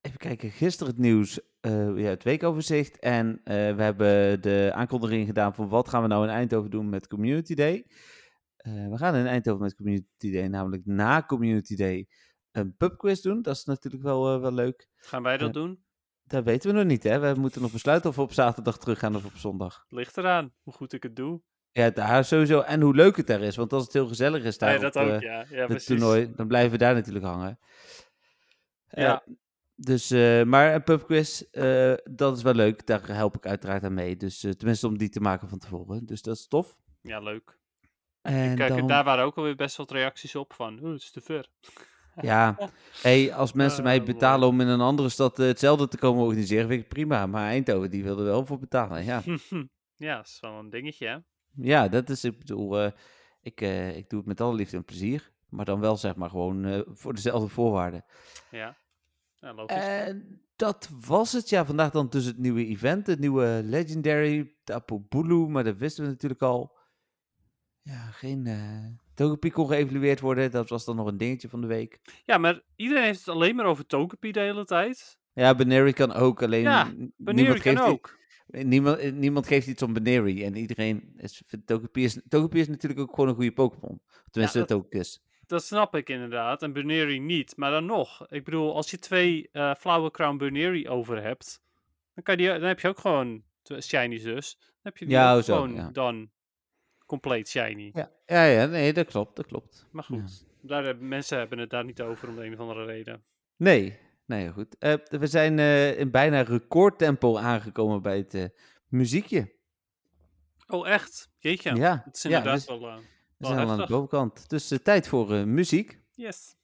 even kijken, gisteren het nieuws, eh, ja, het weekoverzicht. En eh, we hebben de aankondiging gedaan van wat gaan we nou in Eindhoven doen met Community Day. Eh, we gaan in Eindhoven met Community Day, namelijk na Community Day, een pubquiz doen. Dat is natuurlijk wel, wel leuk. Gaan wij dat doen? Dat weten we nog niet, hè. We moeten nog besluiten of we op zaterdag terug gaan of op zondag. Ligt eraan hoe goed ik het doe. Ja, daar sowieso. En hoe leuk het daar is. Want als het heel gezellig is Ja, daar dat op, ook, eh, ja. ja het toernooi, dan blijven we daar natuurlijk hangen. Ja. Eh, dus, eh, maar een pubquiz, dat is wel leuk. Daar help ik uiteraard aan mee. Dus tenminste om die te maken van tevoren. Dus dat is tof. Ja, leuk. En Kijk, dan, daar waren ook alweer best wat reacties op van, oeh, het is te ver. ja, hey, als *laughs* mensen mij betalen om in een andere stad hetzelfde te komen organiseren, vind ik prima. Maar Eindhoven, die wilde wel voor betalen. Ja, *laughs* ja, dat is wel een dingetje, hè? Ja dat is, ik bedoel, eh, Ik, eh, ik doe het met alle liefde en plezier. Maar dan wel zeg maar gewoon eh, *laughs* voor dezelfde voorwaarden. Ja, ja logisch. En dat was het. Ja, vandaag dan dus het nieuwe event. Het nieuwe Legendary Tapu Bulu. Maar dat wisten we natuurlijk al. Ja, geen Togepi kon geëvalueerd worden. Dat was dan nog een dingetje van de week. Ja, maar iedereen heeft het alleen maar over Togepi de hele tijd. Ja, Benary kan ook. Alleen Ja, niemand geeft ook. Niemand, eh, niemand geeft iets om Benary. En iedereen is, vindt Togepi is, Togepi is natuurlijk ook gewoon een goede Pokémon. Tenminste, Ja, het ook is. Dat snap ik inderdaad. En Buneri niet. Maar dan nog. Ik bedoel, als je twee eh Flower Crown Buneri over hebt. Dan, kan je die, dan heb je ook gewoon twee shinies dus. Dan heb je die Ja, ook zo, gewoon ja. dan compleet shiny. Ja, ja, ja, nee, dat klopt, dat klopt. Maar goed, daar hebben, mensen hebben het daar niet over om de een of andere reden. Nee, nee, goed. Eh, we zijn eh, in bijna recordtempo aangekomen bij het eh, muziekje. Oh, echt? Jeetje. Ja, Het is ja, inderdaad dus- wel, We wel zijn al aan de bovenkant. Dus tijd voor muziek. Yes.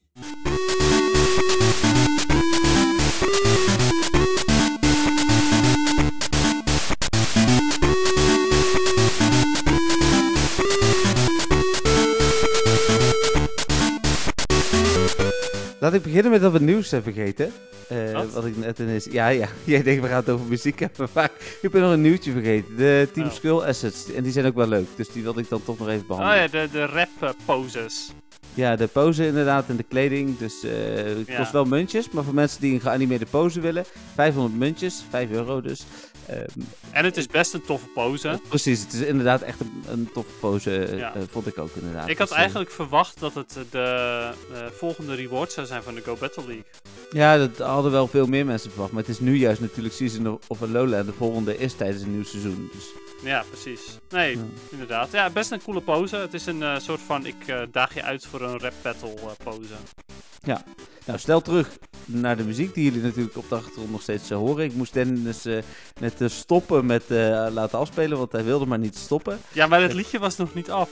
Laat ik beginnen met dat we nieuws zijn vergeten. Eh, Wat? wat ik net ineens... Ja, ja. *laughs* Jij denkt we gaan het over muziek hebben, *laughs* maar ik ben nog een nieuwtje vergeten. De Team Oh. Skull Assets. En die zijn ook wel leuk. Dus die wilde ik dan toch nog even Oh behandelen. ja, de, de rap eh, poses. Ja, de pose inderdaad en de kleding. Dus eh, het Ja. kost wel muntjes. Maar voor mensen die een geanimeerde pose willen, 500 muntjes, 5 euro dus. Ehm, En het is best een toffe pose. precies, het is inderdaad echt een, een toffe pose, eh, Ja. eh, vond ik ook inderdaad. Ik had eh, eigenlijk verwacht dat het de volgende reward zou zijn van de Go Battle League. Ja, dat hadden wel veel meer mensen verwacht. Maar het is nu juist natuurlijk Season of Alola. En de volgende is tijdens een nieuw seizoen. Dus, Ja, precies. Nee, Ja. inderdaad. Ja, best een coole pose. Het is een soort van, ik daag je uit voor een rap battle pose. Nou, stel terug naar de muziek die jullie natuurlijk op de achtergrond nog steeds eh, horen. Ik moest Dennis eh, net eh, stoppen met laten afspelen, want hij wilde maar niet stoppen. Ja, maar het liedje was nog niet af.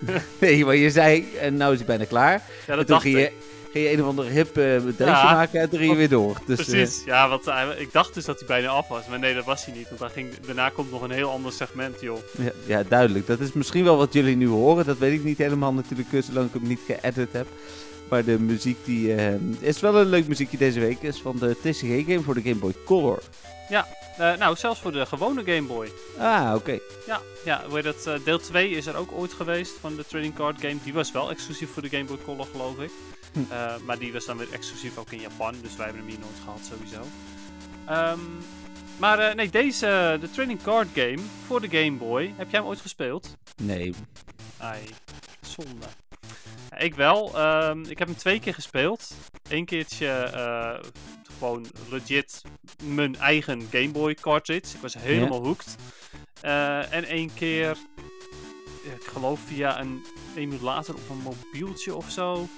*laughs* Nee, maar je zei, en nou is hij bijna klaar. Ja, dat dacht ging je, ik. ging je een of andere hip Ja, maken en toen ging je weer door. Dus, Precies. Ja, want ik dacht dus dat hij bijna af was. Maar nee, dat was hij niet. Want hij ging, daarna komt nog een heel ander segment, joh. ja, ja, duidelijk. Dat is misschien wel wat jullie nu horen. Dat weet ik niet helemaal natuurlijk, zolang ik hem niet geëdit heb. Maar de muziek die eh, is wel een leuk muziekje deze week. Is van de TCG-game voor de Game Boy Color. Eh, nou, zelfs voor de gewone Game Boy. Ah, oké. Ja, ja heet dat, eh, deel 2 is er ook ooit geweest van de trading card game. Die was wel exclusief voor de Game Boy Color, geloof ik. Hm. Maar die was dan weer exclusief ook in Japan, dus wij hebben hem hier nooit gehad sowieso. Ehm, maar nee, deze, de trading card game voor de Game Boy, heb jij hem ooit gespeeld? Nee. Ai, zonde. Ja, ik wel. Ehm, ik heb hem twee keer gespeeld. Eén keertje eh, gewoon legit mijn eigen Game Boy cartridge. Ik was helemaal hooked. Eh, en één keer, ik geloof via een emulator op een mobieltje of zo.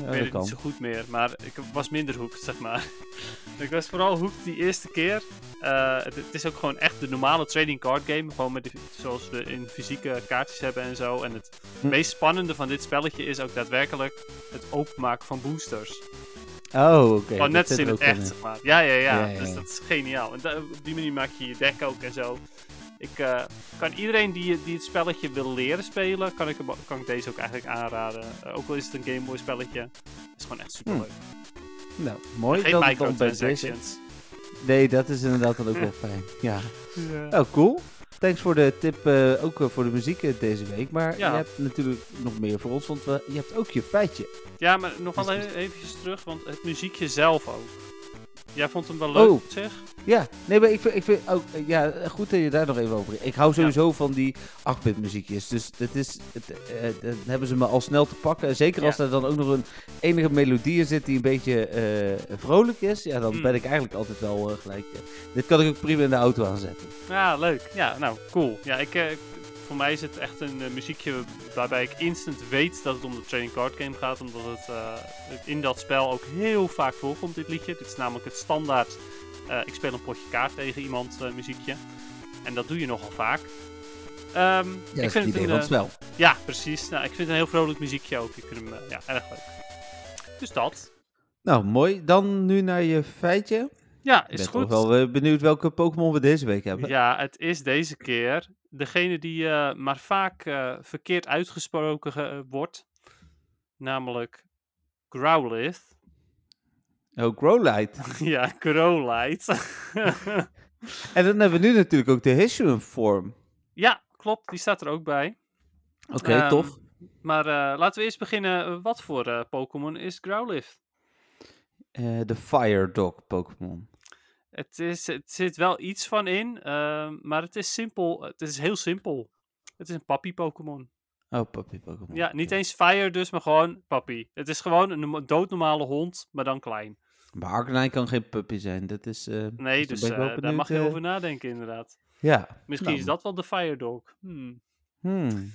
Ja, ik weet het kan. niet zo goed meer, maar ik was minder hooked, zeg maar. *laughs* ik was vooral hooked die eerste keer. Eh, het, het is ook gewoon echt de normale trading card game. Gewoon met de, zoals we in fysieke kaartjes hebben en zo. En het Hm. meest spannende van dit spelletje is ook daadwerkelijk het openmaken van boosters. Oh, oké. Gewoon dat net als in het echt, zeg maar. Ja, ja, ja. Ja, ja, Dus dat is geniaal. En op die manier maak je je deck ook en zo. Ik eh, kan iedereen die, die het spelletje wil leren spelen, kan ik, hem, kan ik deze ook eigenlijk aanraden. Eh, ook al is het een Game Boy spelletje. Het is gewoon echt super leuk. Nou, mooi. Geen microtransactions. Nee, dat is inderdaad dan ook wel *laughs* fijn. Ja. Oh, cool. Thanks voor de tip, eh, ook voor de muziek deze week. Maar Ja. je hebt natuurlijk nog meer voor ons, want we, je hebt ook je feitje. Ja, maar nog wel e- eventjes terug, want het muziekje zelf ook. Jij vond hem wel leuk, Oh. zich? Ja, nee, maar ik vind, ik vind ook, ja, goed dat je daar nog even over. Ik hou sowieso van die 8-bit muziekjes. Dus dat is, het, eh, dan hebben ze me al snel te pakken. Zeker als er dan ook nog een enige melodie in zit die een beetje eh, vrolijk is. Ja, dan Hmm. ben ik eigenlijk altijd wel eh, gelijk. dit kan ik ook prima in de auto aanzetten. Ja, leuk. Ja, nou, cool. Ja, ik, voor mij is het echt een eh, muziekje waarbij ik instant weet dat het om de trading card game gaat. Omdat het eh, in dat spel ook heel vaak voorkomt, dit liedje. Dit is namelijk het standaard, eh, ik speel een potje kaart tegen iemand muziekje. En dat doe je nogal vaak. Ehm, Ja, ik vind het een, het spel. Ja, precies. Nou, ik vind het een heel vrolijk muziekje ook. Ik vind hem ja, erg leuk. Dus dat. Nou, mooi. Dan nu naar je feitje. Ja, Ik is ben goed. toch wel eh, benieuwd welke Pokémon we deze week hebben. Ja, het is deze keer degene die eh, maar vaak eh, verkeerd uitgesproken ge- wordt. Namelijk Growlithe. Oh, Growlite. *laughs* ja, Growlite. *laughs* en dan hebben we nu natuurlijk ook de Hisuian vorm. ja, klopt. Die staat er ook bij. Oké, Ehm, tof. Maar eh, laten we eerst beginnen. eh, Wat voor eh, Pokémon is Growlithe? Eh, de Fire Dog Pokémon. Het, is, het zit wel iets van in, ehm, maar het is simpel. Het is heel simpel. Het is een papi Pokémon. Oh, papi Pokémon. Ja, niet eens fire dus, maar gewoon papi. Het is gewoon een norma- doodnormale hond, maar dan klein. Maar Arcanine kan geen puppy zijn. Dat is. eh, Nee, dus wel eh, daar mag je eh, over nadenken inderdaad. Ja. Misschien nou, is dat wel de fire dog. Hmm. hmm.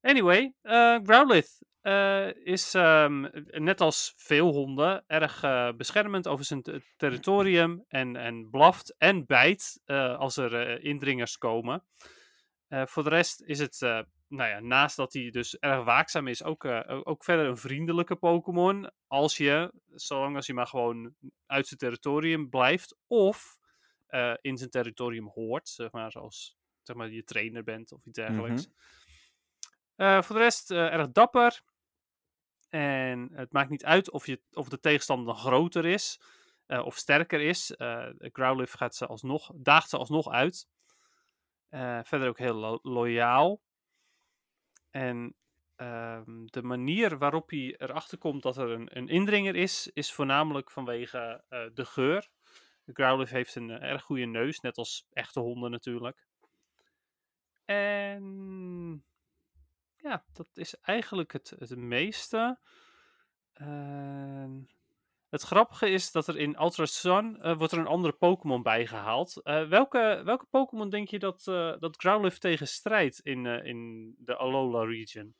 Anyway, Growlithe eh, is ehm, net als veel honden erg eh, beschermend over zijn te- territorium en, en blaft en bijt eh, als er indringers komen. Voor de rest is het, nou ja, naast dat hij dus erg waakzaam is, ook, ook- verder een vriendelijke Pokémon. Als je, zolang als hij maar gewoon uit zijn territorium blijft of in zijn territorium hoort, zeg maar, zoals zeg maar, je trainer bent of iets dergelijks. Eh, voor de rest erg dapper. En het maakt niet uit of, je, of de tegenstander dan groter is eh, of sterker is. Eh Growlithe gaat ze alsnog, daagt ze alsnog uit. Eh, verder ook heel lo- loyaal. En ehm, de manier waarop hij erachter komt dat er een, een indringer is, is voornamelijk vanwege de geur. Growlithe heeft een erg goede neus, net als echte honden natuurlijk. En ja, dat is eigenlijk het, het meeste. En het grappige is dat er in Ultra Sun eh, wordt er een andere Pokémon bijgehaald. Eh welke, welke Pokémon denk je dat, eh dat Growlithe tegen strijdt in, in de Alola region?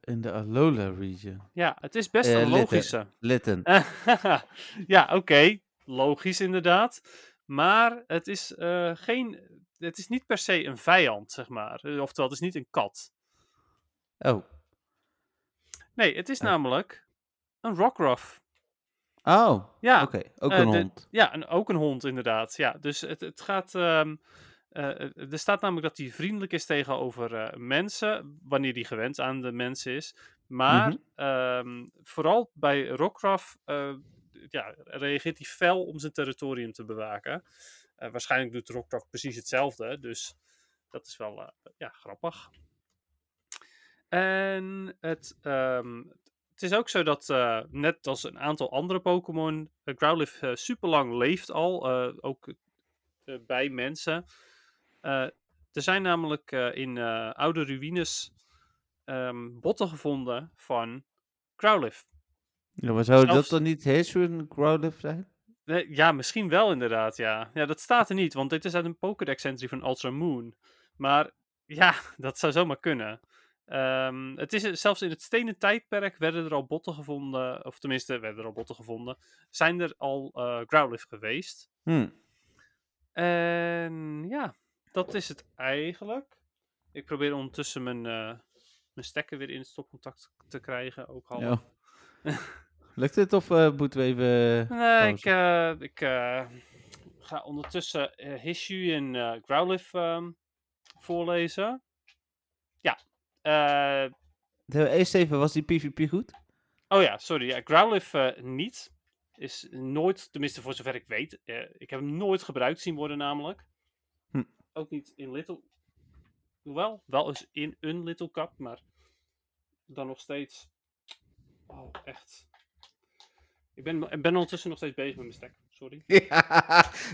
In de Alola region. Ja, het is best Eh, een Litten. logische. Litten. *laughs* ja, oké. Logisch inderdaad. Maar het is, geen, het is niet per se een vijand, zeg maar. Eh, Oftewel, het is niet een kat. Oh. Nee, het is Oh. namelijk een Rockruff. Oh. Ja, Oké, ook eh, een de- hond. Ja, en ook een hond inderdaad. Ja, dus het, het gaat. ehm, eh, er staat namelijk dat hij vriendelijk is tegenover mensen, wanneer hij gewend aan de mensen is. Maar Mhm. ehm, vooral bij Rockruff ja, reageert hij fel om zijn territorium te bewaken. Eh, waarschijnlijk doet Rockruff precies hetzelfde, dus dat is wel eh, ja, grappig. En het, ehm, het is ook zo dat, eh, net als een aantal andere Pokémon, uh, Growlithe super lang leeft al, ook bij mensen. Er zijn namelijk in oude ruïnes ehm, botten gevonden van Growlithe. Ja, maar zou zelfs- dat dan niet Hisuian Growlithe zijn? Eh, ja, misschien wel inderdaad, ja. Ja, dat staat er niet, want dit is uit een Pokédex-entry van Ultra Moon. Maar ja, *laughs* dat zou zomaar kunnen. Ehm, het is zelfs in het stenen tijdperk werden er al botten gevonden, of tenminste werden er al botten gevonden, zijn er al eh Growlithe geweest. Hm. En ja, dat is het eigenlijk. Ik probeer ondertussen mijn, eh, mijn stekker weer in het stopcontact te krijgen, ook al. Ja. *laughs* Lukt het of eh, moeten we even... Nee, ik, eh, ik eh, ga ondertussen uh, Hishu en eh Growlithe ehm, voorlezen. Ja. eh, De- Eerst even, was die PvP goed? oh ja, sorry. Ja, Growlithe eh, niet. Is nooit, tenminste voor zover ik weet. eh, ik heb hem nooit gebruikt zien worden namelijk. Hm. Ook niet in Little... Hoewel, wel eens in een Little Cup, maar dan nog steeds... Oh, echt. Ik ben, ik ben ondertussen nog steeds bezig met mijn stek. Sorry. *laughs* Ja,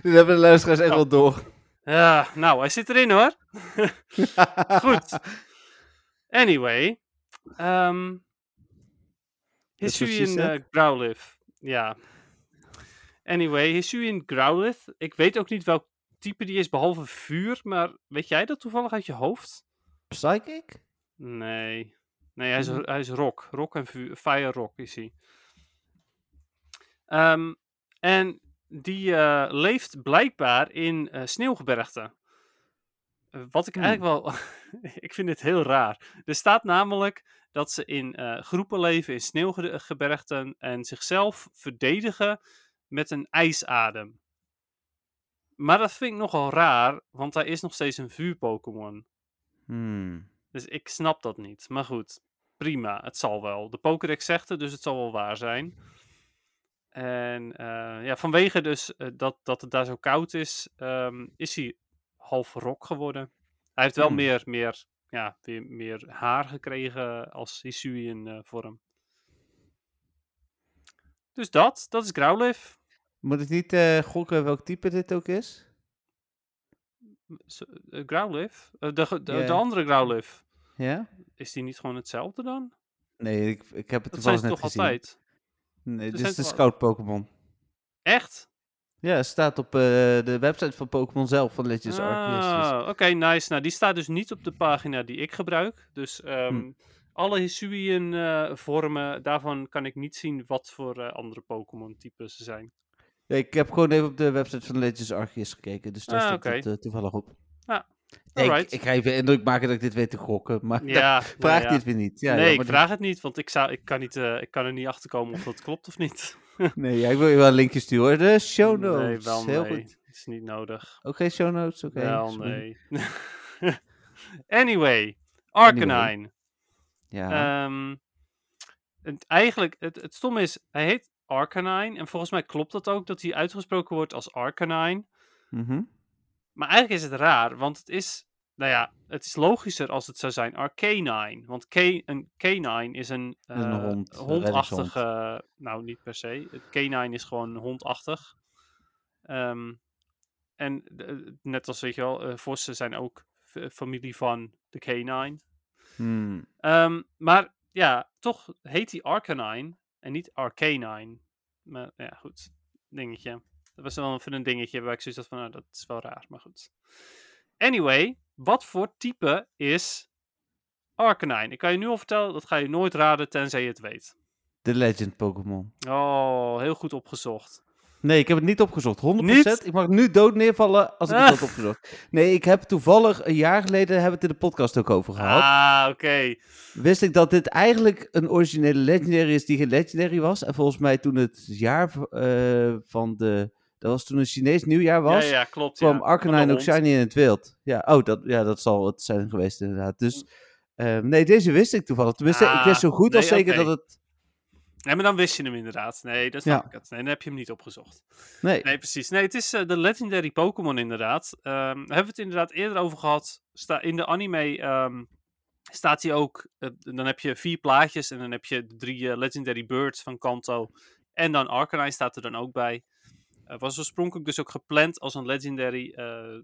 dat hebben de luisteraars echt Ja. wel door. Ja, nou, hij zit erin hoor. *laughs* Goed. Anyway. ehm she Hisuian eh, Growlithe. Ja. Anyway, Hisuian Growlithe. Ik weet ook niet welk type die is, behalve vuur. Maar weet jij dat toevallig uit je hoofd? Psychic? Nee. Nee, hij is, Mhm. hij is rock. Rock en vuur. Fire rock is hij. Ehm, en die eh, leeft blijkbaar in eh, sneeuwgebergten. eh, wat ik Hmm. eigenlijk wel. *laughs* ik vind dit heel raar. Er staat namelijk dat ze in groepen leven in sneeuwgebergten en zichzelf verdedigen met een ijsadem. Maar dat vind ik nogal raar, want hij is nog steeds een vuur-Pokémon. Hmm. Dus ik snap dat niet. Maar goed, prima. Het zal wel. De Pokédex zegt het, dus het zal wel waar zijn. En eh, ja, vanwege dus eh, dat, dat het daar zo koud is, ehm, is hij half rok geworden. Hij heeft wel Hmm. meer, meer, ja, weer meer haar gekregen als Hisuian eh vorm. Dus dat, dat is Growlithe. Moet ik niet gokken welk type dit ook is? Growlithe? Eh, de, de, andere Growlithe. Ja? Is die niet gewoon hetzelfde dan? Nee, ik, ik heb het Dat zijn toevallig ze net toch gezien. altijd? Nee, dit is de scout Pokémon. Echt? Ja, het staat op eh, de website van Pokémon zelf, van Legends Arceus. dus- Ah, Oké, nice. Nou, die staat dus niet op de pagina die ik gebruik. Dus ehm, Hm. alle Hisuian eh, vormen, daarvan kan ik niet zien wat voor eh, andere Pokémon-types ze zijn. Ja, ik heb gewoon even op de website van Legends Arceus gekeken, dus daar Ah, staat het toevallig op. Ah, ik, alright. ik ga even indruk maken dat ik dit weet te gokken, maar Ja, *laughs* vraag nou ja. dit weer niet. Ja, nee, ik vraag het niet, want ik, zou, ik, kan niet, eh, ik kan er niet achter komen of dat klopt of niet. *laughs* Nee, ja, ik wil je wel een linkje sturen. De show Nee, notes. wel Heel nee. goed. is niet nodig. Oké, show notes, oké. wel nee. *laughs* anyway, Arcanine. Ja, Ehm, het, eigenlijk, het, het stomme is, hij heet Arcanine. En volgens mij klopt dat ook, dat hij uitgesproken wordt als Arcanine. mhm. Maar eigenlijk is het raar, want het is, nou ja, het is logischer als het zou zijn Arcanine. Want K, een canine is een, Is een hond, een hondachtige, nou niet per se. Het canine is gewoon hondachtig. Ehm, en eh, net als, weet je wel, eh, vossen zijn ook familie van de canine. Hmm. Ehm, maar ja, toch heet hij Arcanine en niet Arcanine. Maar ja, goed. Dingetje. Dat was wel even een dingetje waar ik zoiets had van, nou, dat is wel raar, maar goed. Anyway, wat voor type is Arcanine? Ik kan je nu al vertellen, dat ga je nooit raden tenzij je het weet. De Legend Pokémon. Oh, heel goed opgezocht. Nee, ik heb het niet opgezocht. 100%. Niet? Ik mag nu dood neervallen als ik het had *laughs* opgezocht. Nee, ik heb toevallig een jaar geleden hebben we het in de podcast ook over gehad. Ah, oké. Wist ik dat dit eigenlijk een originele Legendary is die geen Legendary was. En volgens mij toen het jaar eh, van de... Dat was toen een Chinees nieuwjaar was. Ja, ja, klopt. kwam ja. Arcanine ook shiny in het wild. Ja, oh, dat, ja, dat zal het zijn geweest inderdaad. Dus ehm, nee, deze wist ik toevallig. Tenminste, ik wist zo goed Ah, als zeker dat het... Nee, maar dan wist je hem inderdaad. Nee, dat snap Ja. ik het. Nee, dan heb je hem niet opgezocht. Nee, Nee, precies. Nee, het is eh, de legendary Pokémon inderdaad. Daar hebben we het inderdaad eerder over gehad. Sta, in de anime ehm, staat hij ook... eh, dan heb je vier plaatjes en dan heb je de drie eh, legendary birds van Kanto. En dan Arcanine staat er dan ook bij. Eh, was oorspronkelijk dus ook gepland als een legendary. eh,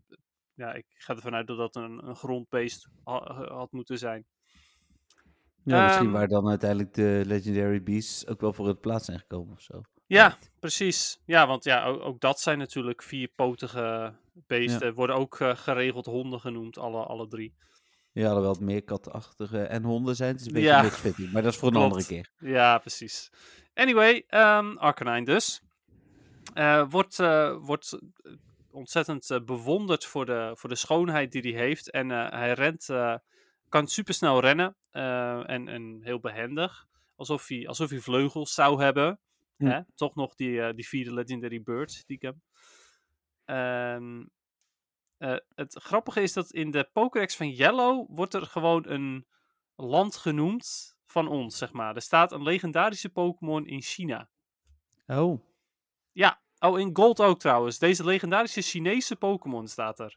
ja, ik ga ervan uit dat dat een, een grondbeest ha- had moeten zijn. ja, misschien Ehm, waar dan uiteindelijk de Legendary Beasts ook wel voor het plaats zijn gekomen of zo. Ja, precies. Ja, want ja, ook, ook dat zijn natuurlijk vierpotige beesten. Worden ook eh, geregeld honden genoemd, alle, alle drie. Ja, alhoewel het meer katachtige en honden zijn. Het is een beetje Ja. maar dat is voor een Klopt. andere keer. Ja, precies. Anyway, ehm Arcanine dus. Eh, wordt eh, wordt eh, ontzettend bewonderd voor de, voor de schoonheid die hij heeft. En hij rent, kan supersnel rennen en, en heel behendig. Alsof hij, alsof hij vleugels zou hebben. Hè? Toch nog die, die vierde Legendary Bird die ik heb. Ehm, eh, het grappige is dat in de Pokédex van Yellow wordt er gewoon een land genoemd van ons, zeg maar. Er staat een legendarische Pokémon in China. Oh, Oh, in Gold ook trouwens. Deze legendarische Chinese Pokémon staat er.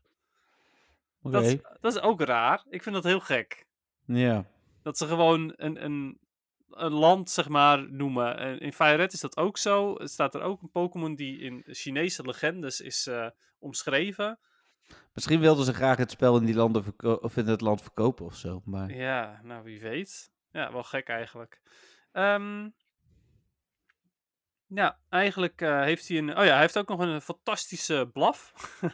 oké. Dat, is- dat is ook raar. Ik vind dat heel gek. Ja. Dat ze gewoon een, een, een land, zeg maar, noemen. En in Fire Red is dat ook zo. Er staat er ook een Pokémon die in Chinese legendes is eh, omschreven. Misschien wilden ze graag het spel in die landen of in het land verkopen of zo. Maar Ja, nou wie weet. Ja, wel gek eigenlijk. Ehm, ja, eigenlijk eh, heeft hij een. Oh ja, hij heeft ook nog een fantastische blaf. *laughs*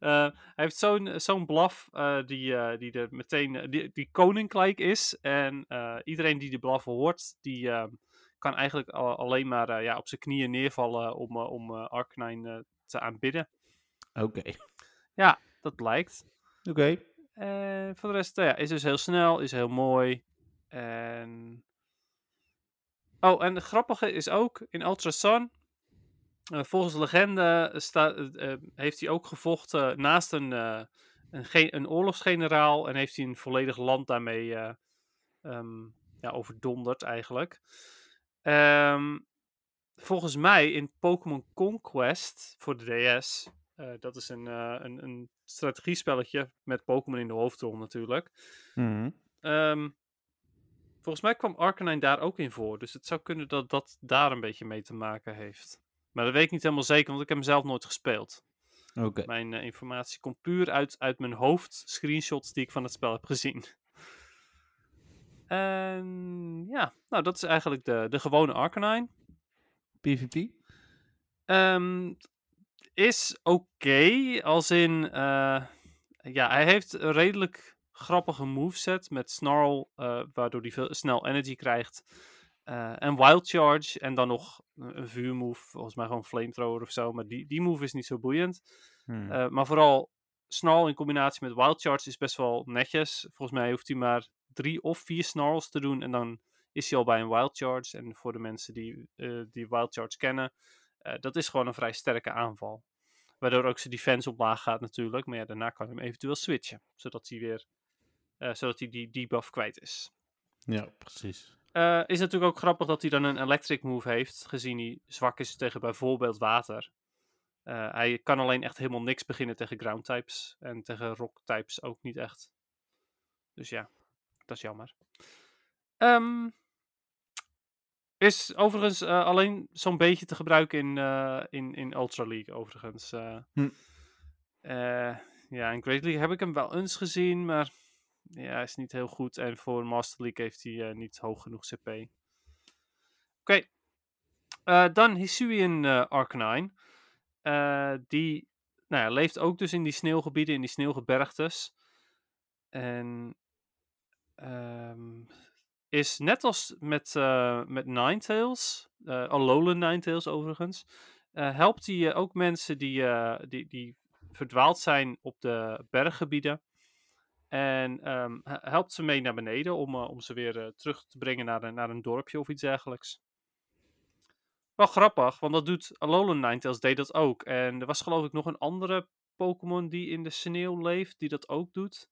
Eh, hij heeft zo'n zo'n blaf eh, die, eh, die er meteen. eh, die, die koninklijk is. En eh, iedereen die die blaf hoort, die eh, kan eigenlijk al- alleen maar eh, ja, op zijn knieën neervallen om, eh, om eh, Arcanine eh, te aanbidden. oké. Ja, dat blijkt. Oké. En voor de rest, nou ja, is dus heel snel, is heel mooi. En... Oh, en het grappige is ook, in Ultra Sun, eh, volgens legende eh, eh, heeft hij ook gevochten naast een, een, een oorlogsgeneraal en heeft hij een volledig land daarmee eh, ehm, ja, overdonderd eigenlijk. Ehm, volgens mij in Pokémon Conquest voor de DS, dat is een, een, een strategiespelletje met Pokémon in de hoofdrol natuurlijk. Ehm, volgens mij kwam Arcanine daar ook in voor. Dus het zou kunnen dat dat daar een beetje mee te maken heeft. Maar dat weet ik niet helemaal zeker, want ik heb hem zelf nooit gespeeld. Oké. Mijn eh, informatie komt puur uit, uit mijn hoofd, screenshots die ik van het spel heb gezien. *laughs* En ja, nou dat is eigenlijk de, de gewone Arcanine. PvP? Ehm, is oké, als in... eh, ja, hij heeft redelijk grappige moveset met Snarl, eh, waardoor hij veel, snel energy krijgt. Eh, en Wild Charge en dan nog een vuurmove, volgens mij gewoon Flamethrower of zo. Maar die, die move is niet zo boeiend. Hmm. Eh, maar vooral Snarl in combinatie met Wild Charge is best wel netjes. Volgens mij hoeft hij maar drie of vier Snarls te doen en dan is hij al bij een Wild Charge. En voor de mensen die, die Wild Charge kennen, dat is gewoon een vrij sterke aanval. Waardoor ook zijn defense omlaag gaat natuurlijk. Maar ja, daarna kan je hem eventueel switchen. Zodat hij weer eh, zodat hij die debuff kwijt is. ja, precies. Eh, is natuurlijk ook grappig dat hij dan een electric move heeft. Gezien hij zwak is tegen bijvoorbeeld water. Eh, hij kan alleen echt helemaal niks beginnen tegen ground types. En tegen rock types ook niet echt. Dus ja, dat is jammer. Ehm, is overigens alleen zo'n beetje te gebruiken in, in, in Ultra League, overigens. Hm. Ja, in Great League heb ik hem wel eens gezien, maar ja, is niet heel goed. En voor Master League heeft hij eh, niet hoog genoeg CP. Oké. Eh, dan Hisuian eh Arcanine. Die nou ja, leeft ook dus in die sneeuwgebieden, in die sneeuwgebergtes. En ehm, is net als met, eh met Ninetales, eh Alolan Ninetales overigens, helpt hij ook mensen die, die, die verdwaald zijn op de berggebieden. En ehm, he- helpt ze mee naar beneden om, eh, om ze weer eh, terug te brengen naar, naar een dorpje of iets dergelijks. Wel grappig, want dat doet Alolan Ninetales deed dat ook. En er was geloof ik nog een andere Pokémon die in de sneeuw leeft, die dat ook doet.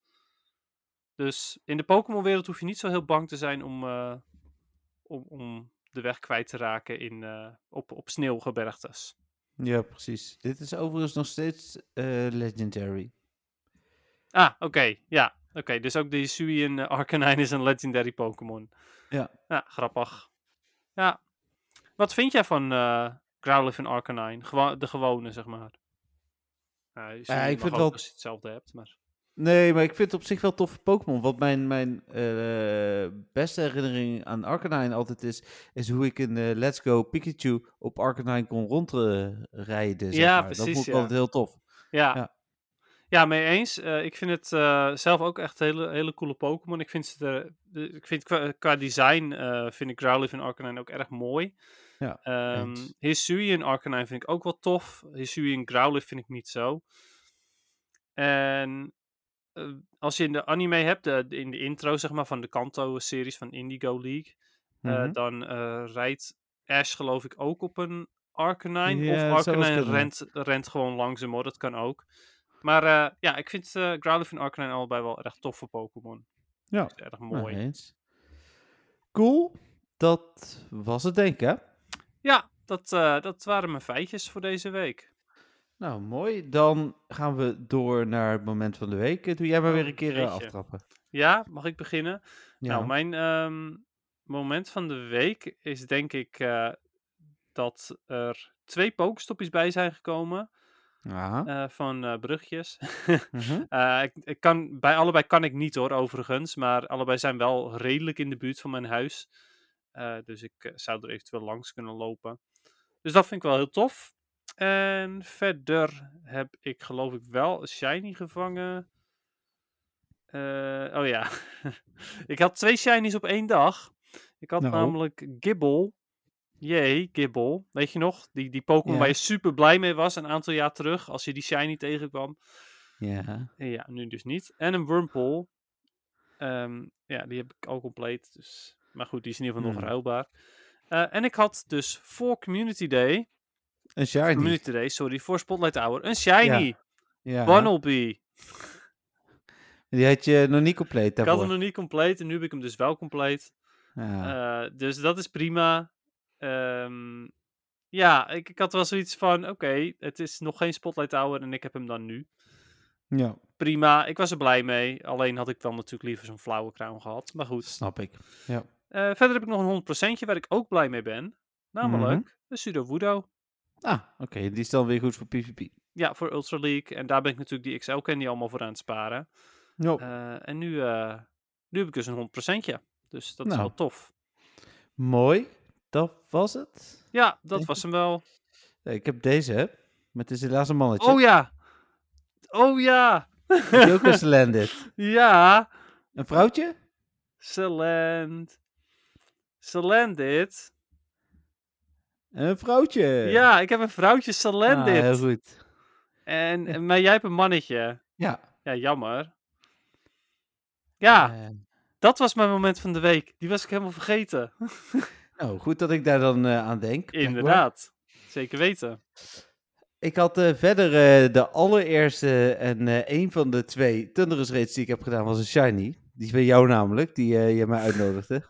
Dus in de Pokémon-wereld hoef je niet zo heel bang te zijn om, eh, om, om de weg kwijt te raken in, op, op sneeuwgebergtes. Ja, precies. Dit is overigens nog steeds Legendary. Ah, oké. ja, oké. Dus ook de Hisuian uh, Arcanine is een legendary Pokémon. Ja. Ja, grappig. Ja. Wat vind jij van eh Growlithe en Arcanine? Gewo de gewone, zeg maar. Ja, ik vind ook wel- als je hetzelfde hebt, maar... Nee, maar ik vind het op zich wel toffe Pokémon. Want mijn, mijn eh, beste herinnering aan Arcanine altijd is, is hoe ik in eh, Let's Go Pikachu op Arcanine kon rondrijden. zeg Ja, maar. Dat precies, vond ik ja. altijd heel tof. Ja, Ja. Ja. mee eens. Eh, ik vind het eh, zelf ook echt hele, hele coole Pokémon. Ik vind, ze er, ik vind qua, qua design eh, vind ik Growlithe en Arcanine ook erg mooi. Ja, Ehm eens. Hisuian Arcanine vind ik ook wel tof. Hisuian Growlithe vind ik niet zo. En als je in de anime hebt, de, in de intro zeg maar van de Kanto-series van Indigo League, Mhm. dan rijdt Ash geloof ik ook op een Arcanine. Ja, of Arcanine rent, rent gewoon langs hem hoor, dat kan ook. Maar eh, ja, ik vind eh Growlithe en Arcanine allebei wel erg toffe Pokémon. Ja, Erg nou, mooi. eens. Cool. Dat was het denk ik, hè? Ja, dat, eh, dat waren mijn feitjes voor deze week. Nou, mooi. Dan gaan we door naar het moment van de week. Doe jij maar Oh, weer een keer aftrappen. Ja, mag ik beginnen? Ja. Nou, mijn ehm, moment van de week is denk ik dat er twee pokestopjes bij zijn gekomen Aha. eh, van eh brugjes. Mhm. *laughs* Eh, ik, ik kan, bij allebei kan ik niet hoor, overigens. Maar allebei zijn wel redelijk in de buurt van mijn huis. Dus ik zou er eventueel langs kunnen lopen. Dus dat vind ik wel heel tof. En verder heb ik geloof ik wel een shiny gevangen. Oh ja, *laughs* ik had twee shinies op één dag. Ik had Nou. namelijk Gibble. Jee, Gibble. Weet je nog? Die, die Pokémon Ja. waar je super blij mee was een aantal jaar terug. Als je die shiny tegenkwam. Ja. Ja, nu dus niet. En een Wurmple. Ehm, ja, die heb ik al compleet. Dus... Maar goed, die is in ieder geval nog ruilbaar. Eh, en ik had dus voor Community Day... Een shiny. Community Day, sorry, voor Spotlight Hour. Een Shiny. Ja. Bunnelby. Die had je nog niet compleet Ik had daarvoor. hem nog niet compleet en nu heb ik hem dus wel compleet. Ja. Eh, dus dat is prima. Ehm, ja, ik, ik had wel zoiets van: oké, het is nog geen Spotlight Hour en ik heb hem dan nu. ja, Prima, ik was er blij mee. Alleen had ik dan natuurlijk liever zo'n flauwe crown gehad. Maar goed. snap ik. Eh, verder heb ik nog een 100% waar ik ook blij mee ben. Namelijk Mhm. een Pseudo Wudo. Ah, oké. Die is dan weer goed voor PvP. Ja, voor Ultra League. En daar ben ik natuurlijk die XL Candy allemaal voor aan het sparen. Ja. Eh, en nu, eh, nu heb ik dus een 100%. Dus dat is Nou. wel tof. Mooi. Dat was het. Ja, dat Denk was hem wel. Nee, ik heb deze. Met het is helaas een mannetje. Oh ja! Oh ja! Heb je ook een Slanded? *laughs* Ja! Een vrouwtje? Celend. Celendit. Een vrouwtje. Ja, ik heb een vrouwtje Ah, Celendit. heel goed. en, en- maar jij hebt een mannetje. Ja. Ja, jammer. Ja, Eh, dat was mijn moment van de week. Die was ik helemaal vergeten. *laughs* nou, goed dat ik daar dan eh, aan denk. Inderdaad. Zeker weten. Ik had eh, verder eh, de allereerste en een van de twee Thunderous raids die ik heb gedaan was een shiny. Die bij jou namelijk, die je mij uitnodigde.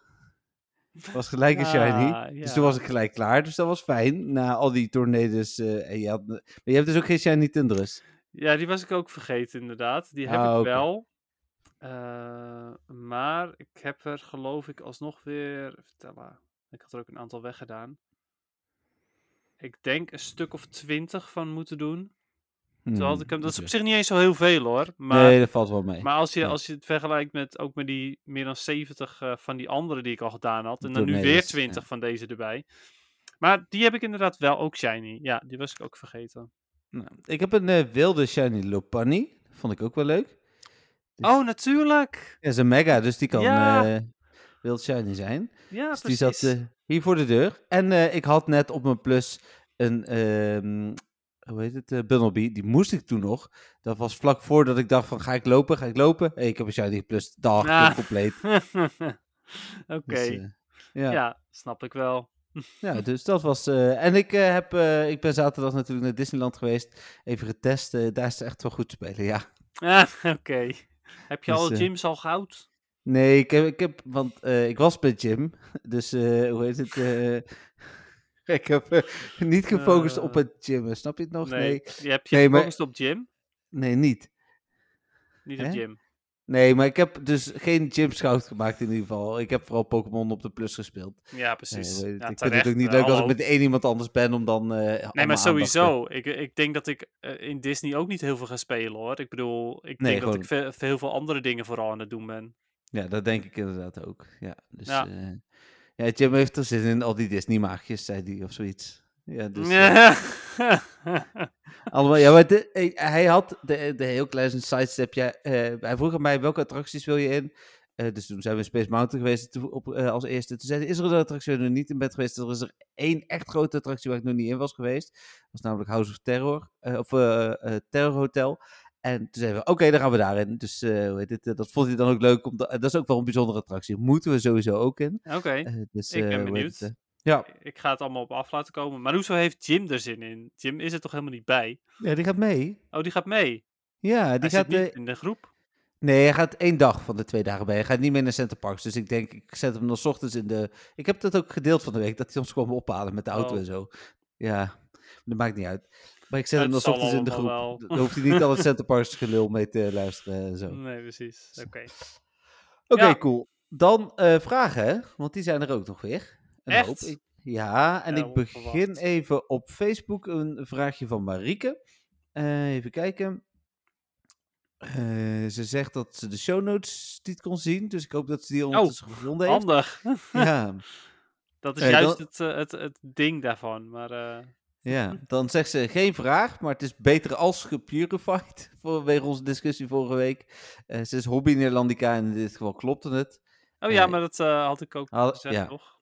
Was gelijk een shiny. Ah, Dus toen was ik gelijk klaar, dus dat was fijn. Na al die tornado's. en je had, maar je hebt dus ook geen shiny Thunderous. Ja, die was ik ook vergeten, inderdaad. Die heb Ah, ik wel. Maar ik heb er, geloof ik, alsnog weer. even Vertellen. Ik had er ook een aantal weggedaan. Ik denk een stuk of twintig van moeten doen. Toen had ik hem, dat is op zich niet eens zo heel veel hoor. Maar, Hmm, nee, dat valt wel mee. maar als, je, Ja. als je het vergelijkt met ook met die meer dan 70 eh, van die andere die ik al gedaan had. En dan nu weer ja. 20 van deze erbij. Maar die heb ik inderdaad wel ook shiny. Ja, die was ik ook vergeten. Nou, ik heb een eh, wilde shiny Lopunny. Vond ik ook wel leuk. Dus- Oh, natuurlijk! Ja, is een mega, dus die kan Ja. eh, wild shiny zijn. Ja, Dus precies. die zat eh, hier voor de deur. En eh, ik had net op mijn plus een, ehm, hoe heet het, eh Bunnelby. Die moest ik toen nog. Dat was vlak voordat ik dacht van, ga ik lopen, ga ik lopen? Hey, ik heb een shiny plus, dag, Ah. compleet. *laughs* Oké, Dus, ja. ja. Ja. snap ik wel. dus dat was... en ik, heb, ik ben zaterdag natuurlijk naar Disneyland geweest. Even getest. daar is het echt wel goed spelen, ja. Ah, *laughs* Oké. Heb je Dus, al gyms al goud? Nee, ik heb, ik heb want eh, ik was bij Jim, *laughs* dus eh, hoe heet het? eh, *laughs* ik heb niet gefocust op het gym, snap je het nog? Nee. Nee, Je hebt je Nee, maar- gefocust op gym? nee, niet. Niet Hè? op gym. Nee, maar ik heb dus geen gym scout gemaakt in ieder geval. Ik heb vooral Pokémon op de plus gespeeld. Ja, Nee, precies. het? ja, ik vind het ook niet leuk als ik met één iemand anders ben om dan. eh Nee, maar sowieso. Ik, ik denk dat ik in Disney ook niet heel veel ga spelen hoor. Ik bedoel, ik Nee, denk dat ik gewoon- ve- heel veel andere dingen vooral aan het doen ben. Ja, dat denk ik inderdaad ook. Ja, dus, Ja. ja. ja, Jim heeft er zin in al die Disney-maagjes, zei hij, of zoiets. Ja, dus... eh, *laughs* Allemaal, ja, maar de- eh, hij had de, de heel kleine sidestep. Ja, eh, hij vroeg aan mij welke attracties wil je in. Eh, dus toen zijn we in Space Mountain geweest op, eh, als eerste. Toen zei hij, is er een attractie waar je nog niet in bent geweest? Er is er één echt grote attractie waar ik nog niet in was geweest. Dat was namelijk House of Terror. eh, of eh, eh, Terror Hotel. En toen zeiden we, oké, dan gaan we daarin. Dus eh, hoe heet het, eh, dat vond hij dan ook leuk. Omdat, dat is ook wel een bijzondere attractie. Moeten we sowieso ook in. Oké, Eh, dus, Ik ben eh, benieuwd. het, ja. ik ga het allemaal op af laten komen. Maar hoezo heeft Jim er zin in? Jim is er toch helemaal niet bij? ja, die gaat mee. Oh, die gaat mee. Ja, die gaat... zit niet in de groep. Nee, hij gaat één dag van de twee dagen bij. Hij gaat niet meer naar Center Parks. Dus ik denk, ik zet hem nog 's ochtends in de... Ik heb dat ook gedeeld van de week, dat hij ons kwam ophalen met de auto Oh. en zo. Ja, dat maakt niet uit. Maar ik zet hem zal ochtends in de groep. wel. Dan hoeft hij niet al het *laughs* Center Parks gelul mee te luisteren en zo. Oké, Nee, precies. Oké. Ja. cool. Dan eh, vragen, want die zijn er ook nog weer. Een Echt? hoop. Ik- ja, en Ja, ik begin onverwacht. even op Facebook een vraagje van Marieke. Eh, even kijken. Eh, ze zegt dat ze de show notes niet kon zien, dus ik hoop dat ze die ondertussen gevonden heeft. Handig. Ja, *laughs* Dat is juist dan- het, het, het ding daarvan. Maar ja, dan zegt ze geen vraag, maar het is beter als gepurified, *laughs* vanwege onze discussie vorige week. Eh, ze is hobby Nederlandica en in dit geval klopte het. Oh ja, Eh, maar dat eh, had ik ook gezegd, ja. toch?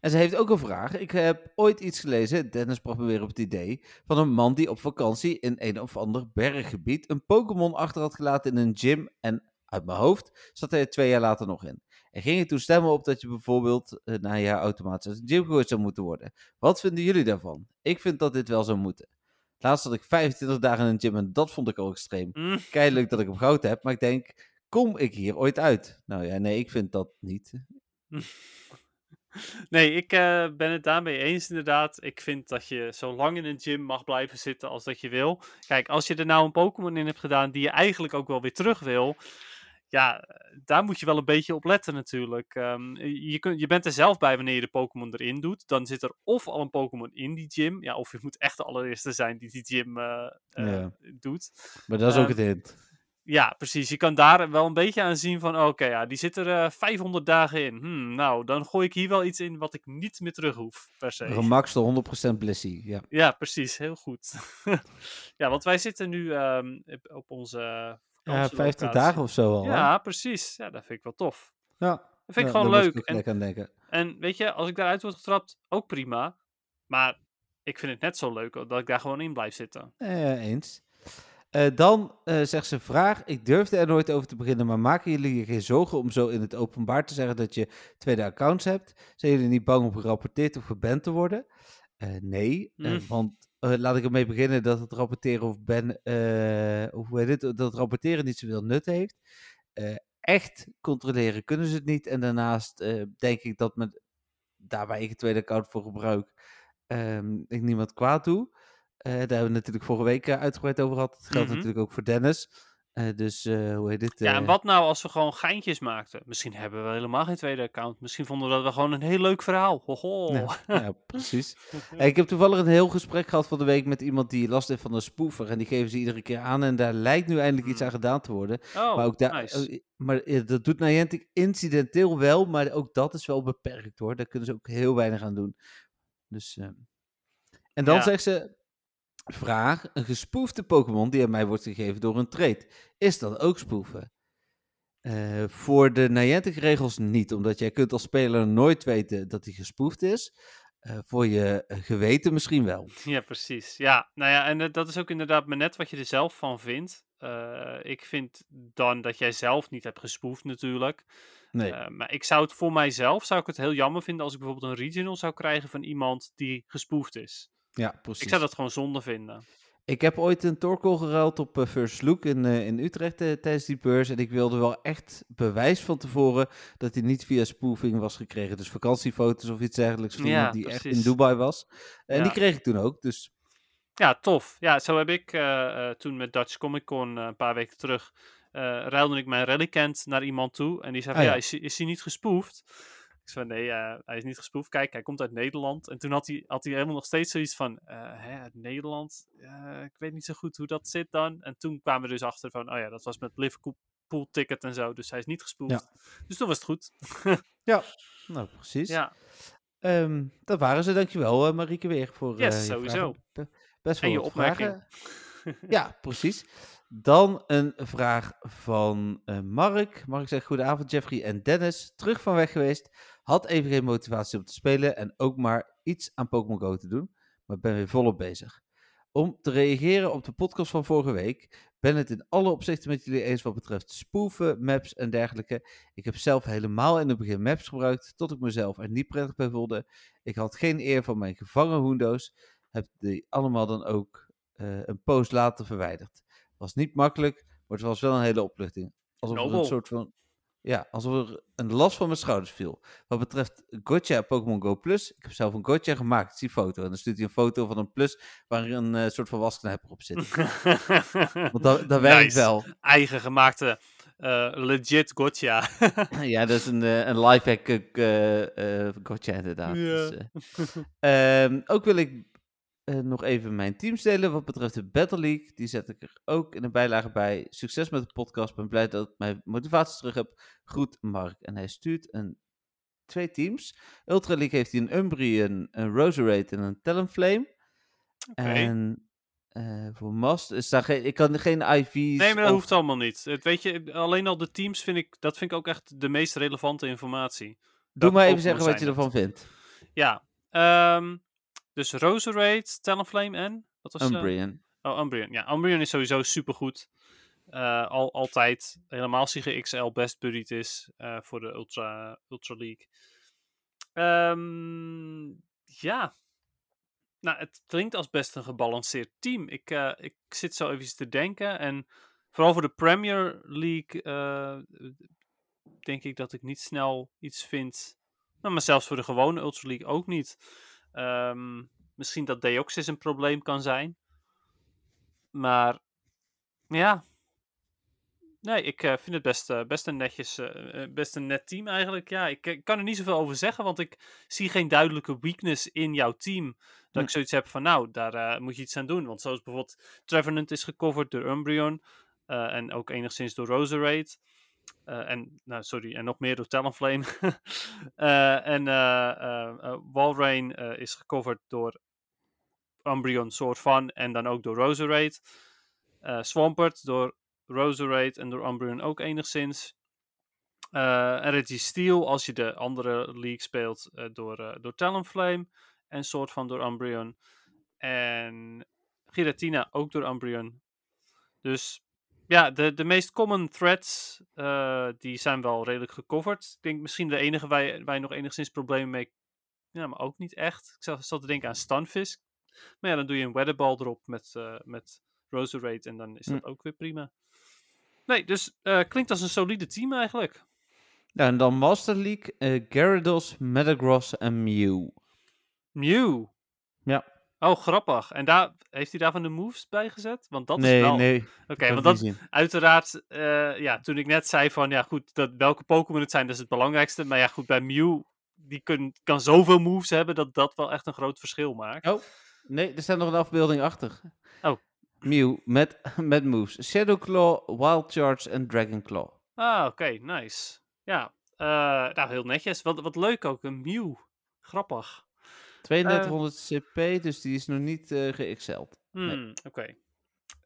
En ze heeft ook een vraag. Ik heb ooit iets gelezen, Dennis bracht me weer op het idee, van een man die op vakantie in een of ander berggebied een Pokémon achter had gelaten in een gym. En uit mijn hoofd zat hij er twee jaar later nog in. Er gingen toen stemmen op dat je bijvoorbeeld uh, na een jaar automatisch uit de gym gegooid zou moeten worden. Wat vinden jullie daarvan? Ik vind dat dit wel zou moeten. Laatst had ik 25 dagen in een gym en dat vond ik al extreem. Mm. *laughs* Dat ik hem goud heb, maar ik denk, kom ik hier ooit uit? Nou ja, nee, ik vind dat niet. *laughs* Nee, ik eh, ben het daarmee eens inderdaad. Ik vind dat je zo lang in een gym mag blijven zitten als dat je wil. Kijk, als je er nou een Pokémon in hebt gedaan die je eigenlijk ook wel weer terug wil. Ja, daar moet je wel een beetje op letten natuurlijk. Ehm, je, kunt, je bent er zelf bij wanneer je de Pokémon erin doet. Dan zit er of al een Pokémon in die gym. Ja, of je moet echt de allereerste zijn die die gym eh, eh, doet. Maar dat is ook Ehm, het hint. Ja, precies. Je kan daar wel een beetje aan zien van, oké, ja, die zit er eh, 500 dagen in. Hmm, nou, dan gooi ik hier wel iets in wat ik niet meer terug hoef, per se. Gemax de 100% Blissey, ja. Ja, precies. Heel goed. *laughs* ja, want wij zitten nu ehm, op onze Ja, vakantielocatie. 50 dagen of zo al. hè? Ja, precies. Ja, dat vind ik wel tof. ja. Dat vind ik Ja, gewoon leuk. ik En, aan denken. en weet je, als ik daaruit word getrapt, ook prima. Maar ik vind het net zo leuk dat ik daar gewoon in blijf zitten. Eh, eens. Eh, dan eh, zegt ze vraag, ik durfde er nooit over te beginnen, maar maken jullie je geen zorgen om zo in het openbaar te zeggen dat je tweede accounts hebt? Zijn jullie niet bang om gerapporteerd of geband te worden? Eh, nee, Mm. want eh, laat ik ermee beginnen dat het rapporteren of eh, of hoe heet het, dat het rapporteren niet zoveel nut heeft. Eh, echt controleren kunnen ze het niet. En daarnaast denk ik dat met, daar waar ik een tweede account voor gebruik, ehm, ik niemand kwaad doe. Daar hebben we natuurlijk vorige week uitgebreid over gehad. Dat geldt Mhm. natuurlijk ook voor Dennis. Eh, dus eh, hoe heet dit? Ja, en eh, wat nou als we gewoon geintjes maakten? Misschien hebben we helemaal geen tweede account. Misschien vonden we dat we gewoon een heel leuk verhaal. Hoho. Ja, *laughs* ja, precies. Ik heb toevallig een heel gesprek gehad van de week met iemand die last heeft van een spoefer. En die geven ze iedere keer aan. En daar lijkt nu eindelijk iets Hmm. aan gedaan te worden. Oh, maar ook daar, nice. maar dat doet Niantic incidenteel wel. Maar ook dat is wel beperkt hoor. Daar kunnen ze ook heel weinig aan doen. Dus, eh, En dan Ja. zegt ze. Vraag: Een gespoefde Pokémon die aan mij wordt gegeven door een trade. Is dat ook spoeven? Eh, voor de Niantic-regels niet, omdat jij kunt als speler nooit weten dat hij gespoefd is. Eh, voor je geweten misschien wel. Ja, precies. Ja, nou ja, en eh, dat is ook inderdaad maar net wat je er zelf van vindt. Ik vind dan dat jij zelf niet hebt gespoefd natuurlijk. Nee, maar ik zou het voor mijzelf, zou ik het heel jammer vinden als ik bijvoorbeeld een regional zou krijgen van iemand die gespoefd is. Ja, precies. Ik zou dat gewoon zonde vinden. Ik heb ooit een Torkoal geruild op eh, First Look in, eh, in Utrecht eh, tijdens die beurs. En ik wilde wel echt bewijs van tevoren dat hij niet via spoofing was gekregen. Dus vakantiefoto's of iets dergelijks van Ja, die echt in. Dubai was. En Ja. die kreeg ik toen ook. Dus Ja, tof. Ja, zo heb ik toen met Dutch Comic Con een paar weken terug, ruilde ik mijn Rallycant naar iemand toe. En die zei van, Ah, ja, ja. is, is hij niet gespoefd? Ik zei nee, eh, hij is niet gespoefd. Kijk, hij komt uit Nederland. En toen had hij, had hij helemaal nog steeds zoiets van, eh, hè, uit Nederland? Ik weet niet zo goed hoe dat zit dan. En toen kwamen we dus achter van, oh ja, dat was met Liverpool ticket en zo. Dus hij is niet gespoefd. Dus toen was het goed. *laughs* nou, precies. Ja, Ehm, dat waren ze. Dankjewel uh, Marieke weer voor Yes, je sowieso. vragen. Best wel En je wat opmerking. vragen. Ja, *laughs* precies. Dan een vraag van Mark. Mark zegt, goedenavond Jeffrey en Dennis. Terug van weg geweest. Had even geen motivatie om te spelen en ook maar iets aan Pokémon Go te doen. Maar ben weer volop bezig. Om te reageren op de podcast van vorige week. Ben het in alle opzichten met jullie eens wat betreft spoeven, maps en dergelijke. Ik heb zelf helemaal in het begin maps gebruikt, tot ik mezelf er niet prettig bij voelde. Ik had geen eer van mijn gevangen hoendo's. Heb die allemaal dan ook eh, een post later verwijderd. Was niet makkelijk, maar het was wel een hele opluchting. Alsof een soort van. Ja, alsof er een last van mijn schouders viel. Wat betreft Gotcha Pokémon Go Plus. Ik heb zelf een Gotcha gemaakt. Zie foto. En dan stuurt hij een foto van een Plus waar een eh, soort van wasknijper op zit. *laughs* Want dat, dat werkt Nice. wel. Eigen gemaakte, eh, legit gotcha. *laughs* Ja, dat is een, eh, een lifehack eh eh Gotcha inderdaad. Dus, eh. Ehm, ook wil ik eh, nog even mijn teams delen wat betreft de Battle League. Die zet ik er ook in de bijlage bij. Succes met de podcast. Ben blij dat ik mijn motivatie terug heb. Groet Mark. En hij stuurt een, twee teams. Ultra League heeft hij een Umbri, een, een Roserade en een Talonflame. En eh, voor Mast is daar geen... Ik kan geen IV's... Nee, maar dat of- hoeft allemaal niet. Het, weet je, alleen al de teams vind ik, dat vind ik ook echt de meest relevante informatie. Doe maar even zeggen wat je ervan vindt. Ja. ehm, dus Roserade, Talonflame en? Wat was eh, Umbreon. Oh, Umbreon. Ja, Umbreon is sowieso supergoed. Eh al, altijd. Helemaal XL best buddied is eh, voor de Ultra, Ultra League. Ehm, ja. Nou, het klinkt als best een gebalanceerd team. Ik, ik zit zo even te denken. En vooral voor de Premier League denk ik dat ik niet snel iets vind. Nou, maar zelfs voor de gewone Ultra League ook niet. Ehm, misschien dat Deoxys een probleem kan zijn. Maar ja. Nee, ik eh, vind het best, eh, best een netjes, eh, best een net team eigenlijk. Ja, ik, ik kan er niet zoveel over zeggen, want ik zie geen duidelijke weakness in jouw team. Dat Hm. ik zoiets heb van, nou, daar moet je iets aan doen. Want zoals bijvoorbeeld Trevenant is gecoverd door Umbreon. en ook enigszins door Roserade. Eh, en, nou, sorry, en nog meer door Talonflame. *laughs* Eh, en eh, Walrein is gecoverd door Umbreon, soort van. En dan ook door Roserade. Swampert door Roserade en door Umbreon ook enigszins. En Reggie Steel, als je de andere league speelt, door, door Talonflame. En soort van door Umbreon. En Giratina ook door Umbreon. Dus ja, de, de meest common threads, eh, die zijn wel redelijk gecoverd. Ik denk misschien de enige waar je, waar je nog enigszins problemen mee... Ja, maar ook niet echt. Ik zat, zat te denken aan Stunfisk. Maar ja, dan doe je een weatherball erop met, eh met Roserade en dan is dat ook weer prima. Nee, dus eh, klinkt als een solide team eigenlijk. Ja, en dan Master League, eh Gyarados, Metagross en Mew. Mew. Ja. Oh, grappig. En daar, heeft hij daarvan de moves bij gezet? Want dat nee, is wel... nee. Oké, want dat, zien. uiteraard, eh, ja, toen ik net zei van, ja goed, dat, welke Pokémon het zijn, dat is het belangrijkste. Maar ja goed, bij Mew, die kun, kan zoveel moves hebben, dat dat wel echt een groot verschil maakt. Oh, nee, er staat nog een afbeelding achter. Oh. Mew met, *laughs* met moves. Shadow Claw, Wild Charge en Dragon Claw. Ah, oké, nice. Ja, eh, nou heel netjes. Wat, wat leuk ook, een Mew. Grappig. 3200 CP, dus die is nog niet geëxceld. Nee. Oké.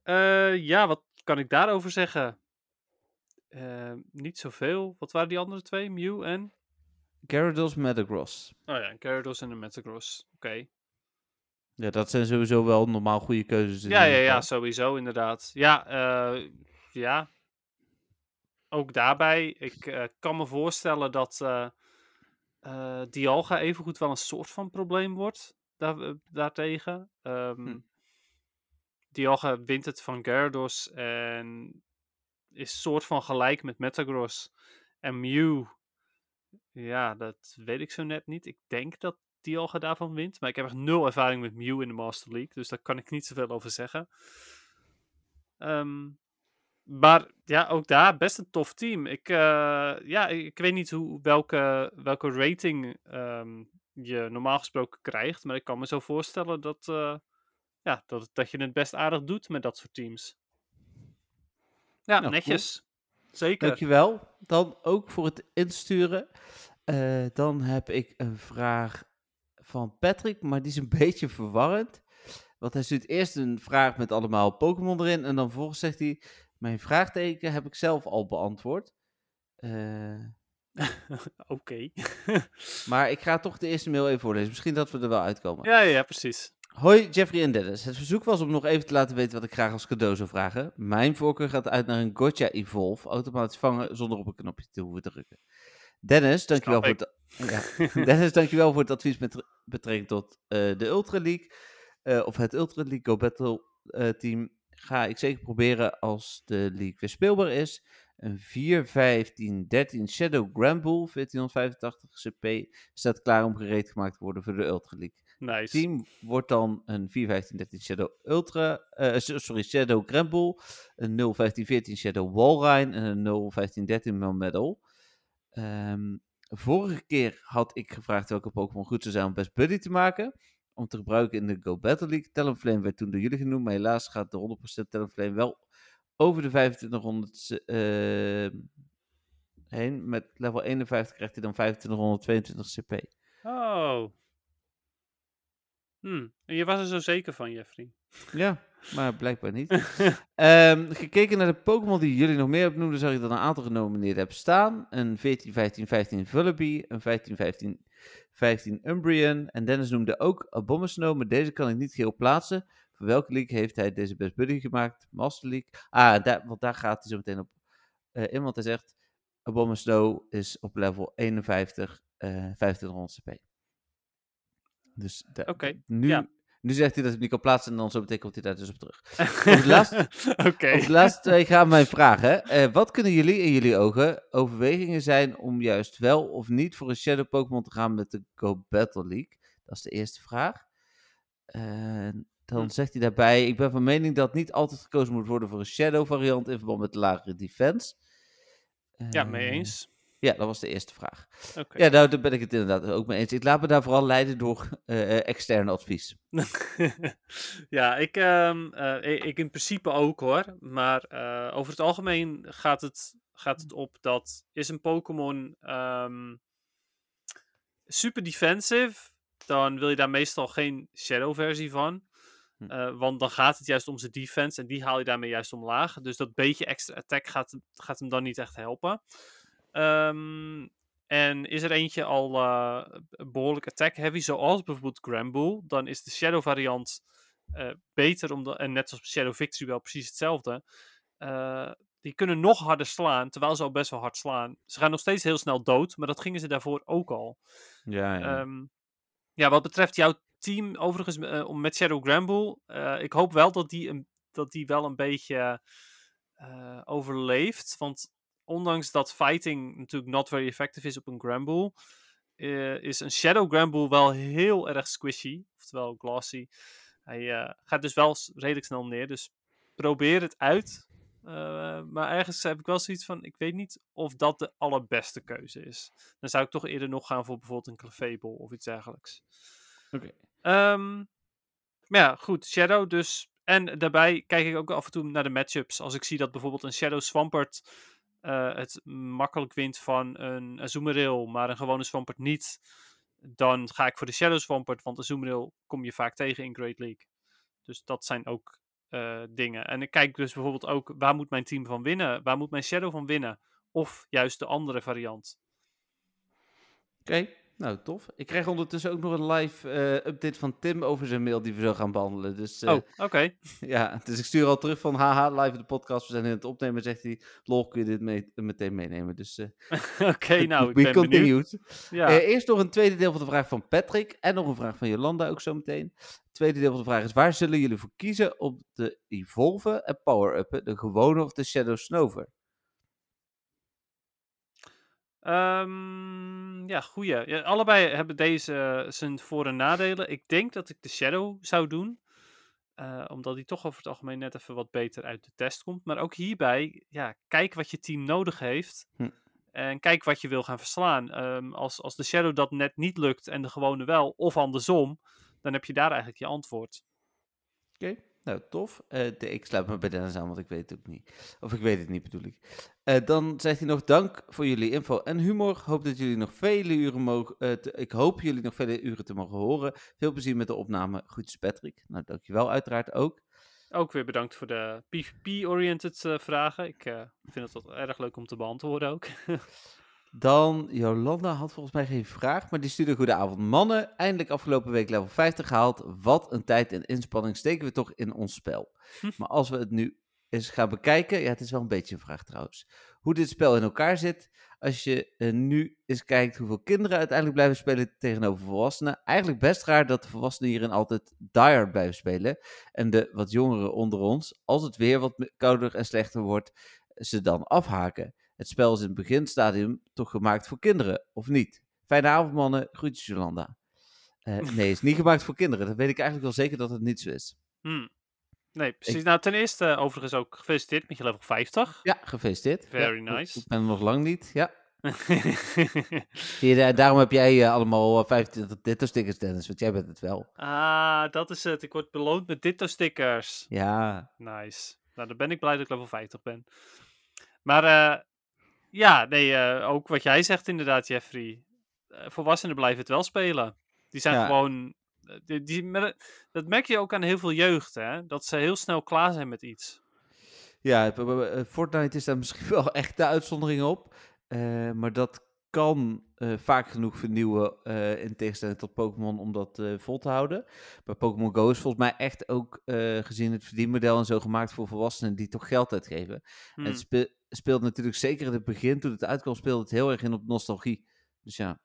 Eh, ja, wat kan ik daarover zeggen? Eh, niet zoveel. Wat waren die andere twee? Mew en? Gyarados, Metagross. Oh ja, Gyarados en een Metagross. Oké. Ja, dat zijn sowieso wel normaal goede keuzes. Ja, ja, ja, sowieso inderdaad. Ja, ja. Ook daarbij, ik kan me voorstellen dat eh, Dialga evengoed wel een soort van probleem wordt daar, eh, daartegen. Ehm Hm. Dialga wint het van Gyarados en is soort van gelijk met Metagross. En Mew, ja, dat weet ik zo net niet. Ik denk dat Dialga daarvan wint, maar ik heb echt nul ervaring met Mew in de Master League, dus daar kan ik niet zoveel over zeggen. Ehm, maar ja, ook daar best een tof team. Ik, eh, ja, ik, weet niet hoe, welke, welke rating ehm, je normaal gesproken krijgt. Maar ik kan me zo voorstellen dat, eh, ja, dat, dat je het best aardig doet met dat soort teams. Ja, Nou, netjes. Zeker. Dankjewel. Dan ook voor het insturen. Eh, dan heb ik een vraag van Patrick, maar die is een *laughs* beetje verwarrend. Want hij stuurt eerst een vraag met allemaal Pokémon erin. En dan vervolgens zegt hij: Mijn vraagteken heb ik zelf al beantwoord. Eh, *laughs* Oké. *laughs* maar ik ga toch de eerste mail even voorlezen. Misschien dat we er wel uitkomen. ja, ja, precies. Hoi Jeffrey en Dennis. Het verzoek was om nog even te laten weten wat ik graag als cadeau zou vragen. Mijn voorkeur gaat uit naar een Gotcha Evolve, automatisch vangen zonder op een knopje te hoeven drukken. Dennis, dankjewel voor het, ja. *laughs* Dennis, dankjewel voor het advies met betrekking tot eh, de Ultra League. eh, of het Ultra League Go Battle team. Ga ik zeker proberen als de league weer speelbaar is. Een 4, 15, 13 Shadow Granbull, 1485 CP, staat klaar om gereed gemaakt te worden voor de Ultra League Nice. team wordt dan een 4-15-13 Shadow Ultra, s- sorry, Shadow Gramble, een 0-15-14 Shadow Walrein en een 0-15-13 Melmetal. Ehm vorige keer had ik gevraagd welke Pokémon goed zou zijn om Best Buddy te maken. Om te gebruiken in de Go Battle League. Talonflame werd toen door jullie genoemd, maar helaas gaat de 100% Talonflame wel over de 2500 eh, heen. Met level 51 krijgt hij dan 2522 CP. Oh. Hm. En je was er zo zeker van, Jeffrey. Ja, maar blijkbaar niet. *laughs* Ehm, gekeken naar de Pokémon die jullie nog meer hebben noemden, zag ik dat een aantal genomineerd heb staan. Een 14, 15, 15 Vullaby, een 15, 15, 15 Umbrian. En Dennis noemde ook Abomasnow, maar deze kan ik niet geheel plaatsen. Voor welke league heeft hij deze Best Buddy gemaakt? Master League. Ah, daar, want daar gaat hij zo meteen op eh in, want hij zegt... Abomasnow is op level 51, eh 2500 CP. Dus Oké, nu, ja. Nu zegt hij dat ik niet kan plaatsen en dan zo meteen komt hij daar dus op terug. *laughs* Over de laatste, de laatste twee gaan mijn vragen. Eh, wat kunnen jullie in jullie ogen overwegingen zijn om juist wel of niet voor een Shadow Pokémon te gaan met de Go Battle League? Dat is de eerste vraag. Dan Hm. zegt hij daarbij, ik ben van mening dat niet altijd gekozen moet worden voor een Shadow variant in verband met lagere defense. Ja, mee Eh, eens. Ja, dat was de eerste vraag. Ja, nou, daar ben ik het inderdaad ook mee eens. Ik laat me daar vooral leiden door eh externe advies. *laughs* ja, ik, ehm, eh, ik, ik in principe ook hoor. Maar eh, over het algemeen gaat het, gaat het op dat is een Pokémon ehm, super defensive, dan wil je daar meestal geen Shadow versie van. Hm. Eh, want dan gaat het juist om zijn defense en die haal je daarmee juist omlaag. Dus dat beetje extra attack gaat, gaat hem dan niet echt helpen. Ehm, en is er eentje al eh, behoorlijk attack heavy, zoals bijvoorbeeld Granbull, dan is de Shadow variant eh, beter, omdat, en net zoals Shadow Victory wel precies hetzelfde. Eh, die kunnen nog harder slaan, terwijl ze al best wel hard slaan. Ze gaan nog steeds heel snel dood, maar dat gingen ze daarvoor ook al. Ja, ja. Ehm, ja, wat betreft jouw team, overigens om met Shadow Granbull, eh, ik hoop wel dat die, een, dat die wel een beetje overleeft. Want ondanks dat fighting natuurlijk not very effective is op een Granbull, eh, is een Shadow Granbull wel heel erg squishy, oftewel glossy. Hij eh, gaat dus wel redelijk snel neer, dus probeer het uit. Eh, maar ergens heb ik wel zoiets van, ik weet niet of dat de allerbeste keuze is. Dan zou ik toch eerder nog gaan voor bijvoorbeeld een Clefable of iets dergelijks. Oké. Ehm, maar ja, goed. Shadow dus. En daarbij kijk ik ook af en toe naar de matchups. Als ik zie dat bijvoorbeeld een Shadow Swampert eh, het makkelijk wint van een Azumarill, maar een gewone Swampert niet, dan ga ik voor de Shadow Swampert, want Azumarill kom je vaak tegen in Great League. Dus dat zijn ook eh, dingen. En ik kijk dus bijvoorbeeld ook, waar moet mijn team van winnen? Waar moet mijn Shadow van winnen? Of juist de andere variant. Oké, nou tof. Ik krijg ondertussen ook nog een live eh, update van Tim over zijn mail die we zo gaan behandelen. Dus eh, oh, oké. *laughs* ja, dus ik stuur al terug van haha, live in de podcast. We zijn in het opnemen, zegt hij. Lol, kun je dit mee, meteen meenemen. Dus eh *laughs* Oké, nou, ik ben benieuwd. continued. Ja. Eerst nog een tweede deel van de vraag van Patrick en nog een vraag van Jolanda ook zo meteen. Het tweede deel van de vraag is, waar zullen jullie voor kiezen om de Evolve en Power-uppen, de gewone of de Shadow Snover? Ehm, ja, goeie. Ja, allebei hebben deze zijn voor- en nadelen. Ik denk dat ik de Shadow zou doen. eh, omdat die toch over het algemeen net even wat beter uit de test komt. Maar ook hierbij, ja, kijk wat je team nodig heeft. Hm. En kijk wat je wil gaan verslaan. Ehm, als, als de Shadow dat net niet lukt en de gewone wel, of andersom, dan heb je daar eigenlijk je antwoord. Oké, nou tof. Eh, ik sluit me bij Dennis aan, want ik weet het ook niet. Of ik weet het niet, bedoel ik. Eh, dan zegt hij nog dank voor jullie info en humor. Hoop dat jullie nog vele uren mogen. eh, ik hoop jullie nog vele uren te mogen horen. Veel plezier met de opname. Groetjes Patrick. Nou, dankjewel uiteraard ook. Ook weer bedankt voor de PvP-oriented vragen. Ik vind het wel erg leuk om te beantwoorden ook. *laughs* Dan, Jolanda had volgens mij geen vraag, maar die stuurde goedenavond. Mannen, eindelijk afgelopen week level 50 gehaald. Wat een tijd en inspanning steken we toch in ons spel. Hm. Maar als we het nu eens gaan bekijken, ja, het is wel een beetje een vraag trouwens. Hoe dit spel in elkaar zit, als je eh, nu eens kijkt hoeveel kinderen uiteindelijk blijven spelen tegenover volwassenen. Eigenlijk best raar dat de volwassenen hierin altijd diehard blijven spelen. En de wat jongeren onder ons, als het weer wat kouder en slechter wordt, ze dan afhaken. Het spel is in het beginstadium toch gemaakt voor kinderen, of niet? Fijne avond, mannen. Groetjes, Jolanda. Eh, nee, het is niet gemaakt voor kinderen. Dat weet ik eigenlijk wel zeker dat het niet zo is. Hmm. Nee, precies. Nou, ten eerste eh, overigens ook gefeliciteerd met je level 50. Ja, gefeliciteerd. Very Ja, nice. Ik ben er nog lang niet, ja. *laughs* Je, da- daarom heb jij eh, allemaal eh, 25 Ditto-stickers, Dennis, want jij bent het wel. ah, dat is het. Ik word beloond met ditto-stickers. Ja, Nice. Nou, dan ben ik blij dat ik level 50 ben. Maar eh, ja, nee, eh, ook wat jij zegt inderdaad, Jeffrey. Eh, volwassenen blijven het wel spelen. Die zijn Ja. gewoon... eh, Die, die, dat merk je ook aan heel veel jeugd, hè? Dat ze heel snel klaar zijn met iets. ja Fortnite is daar *laughs* misschien wel echt de uitzondering op. Maar dat kan vaak genoeg vernieuwen eh, in tegenstelling tot Pokémon om dat vol te houden. Maar Pokémon Go is volgens mij echt ook gezien het verdienmodel en zo gemaakt voor volwassenen die toch geld uitgeven. En Hmm. het spe- speelt natuurlijk zeker in het begin, toen het uitkwam, speelde het heel erg in op nostalgie. Dus ja,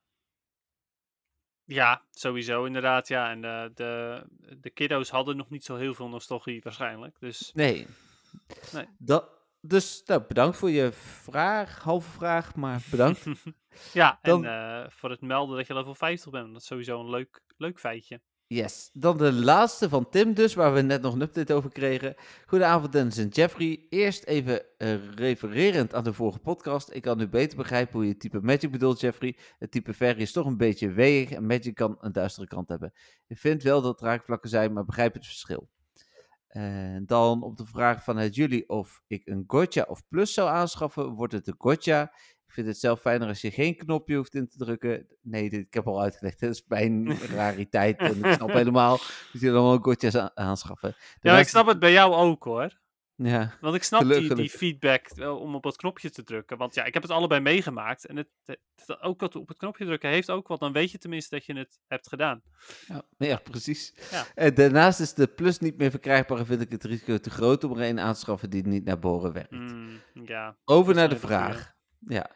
Ja, sowieso inderdaad. Ja, en eh, de, de kiddo's hadden nog niet zo heel veel nostalgie waarschijnlijk. Dus nee. Nee. Dat, dus nou, bedankt voor je vraag, halve vraag, maar bedankt. *laughs* ja, Dan- en eh, voor het melden dat je level 50 bent. Dat is sowieso een leuk, leuk feitje. Yes. Dan de laatste van Tim dus, waar we net nog een update over kregen. Goedenavond Dennis en Jeffrey. Eerst even eh, refererend aan de vorige podcast. Ik kan nu beter begrijpen hoe je het type Magic bedoelt, Jeffrey. Het type Fairy is toch een beetje weeg en Magic kan een duistere kant hebben. Ik vind wel dat raakvlakken zijn, maar begrijp het verschil. En dan op de vraag vanuit jullie of ik een Gotcha of Plus zou aanschaffen, wordt het een Gotcha. Ik vind het zelf fijner als je geen knopje hoeft in te drukken. Nee, dit, ik heb al uitgelegd. Dat is mijn *laughs* rariteit. En ik snap helemaal dat je dan wel a- aanschaffen. De Ja, ik snap het bij jou ook hoor. Ja, Want ik snap die, die feedback eh, om op het knopje te drukken. Want ja, ik heb het allebei meegemaakt. En het, het- het- ook dat op het knopje drukken heeft ook wat. Dan weet je tenminste dat je het hebt gedaan. ja, ja, precies. Ja. En daarnaast is de Plus niet meer verkrijgbaar en vind ik het risico te groot om er een aan te schaffen die niet naar boren werkt. Mm, ja. Over naar de vraag. Ja,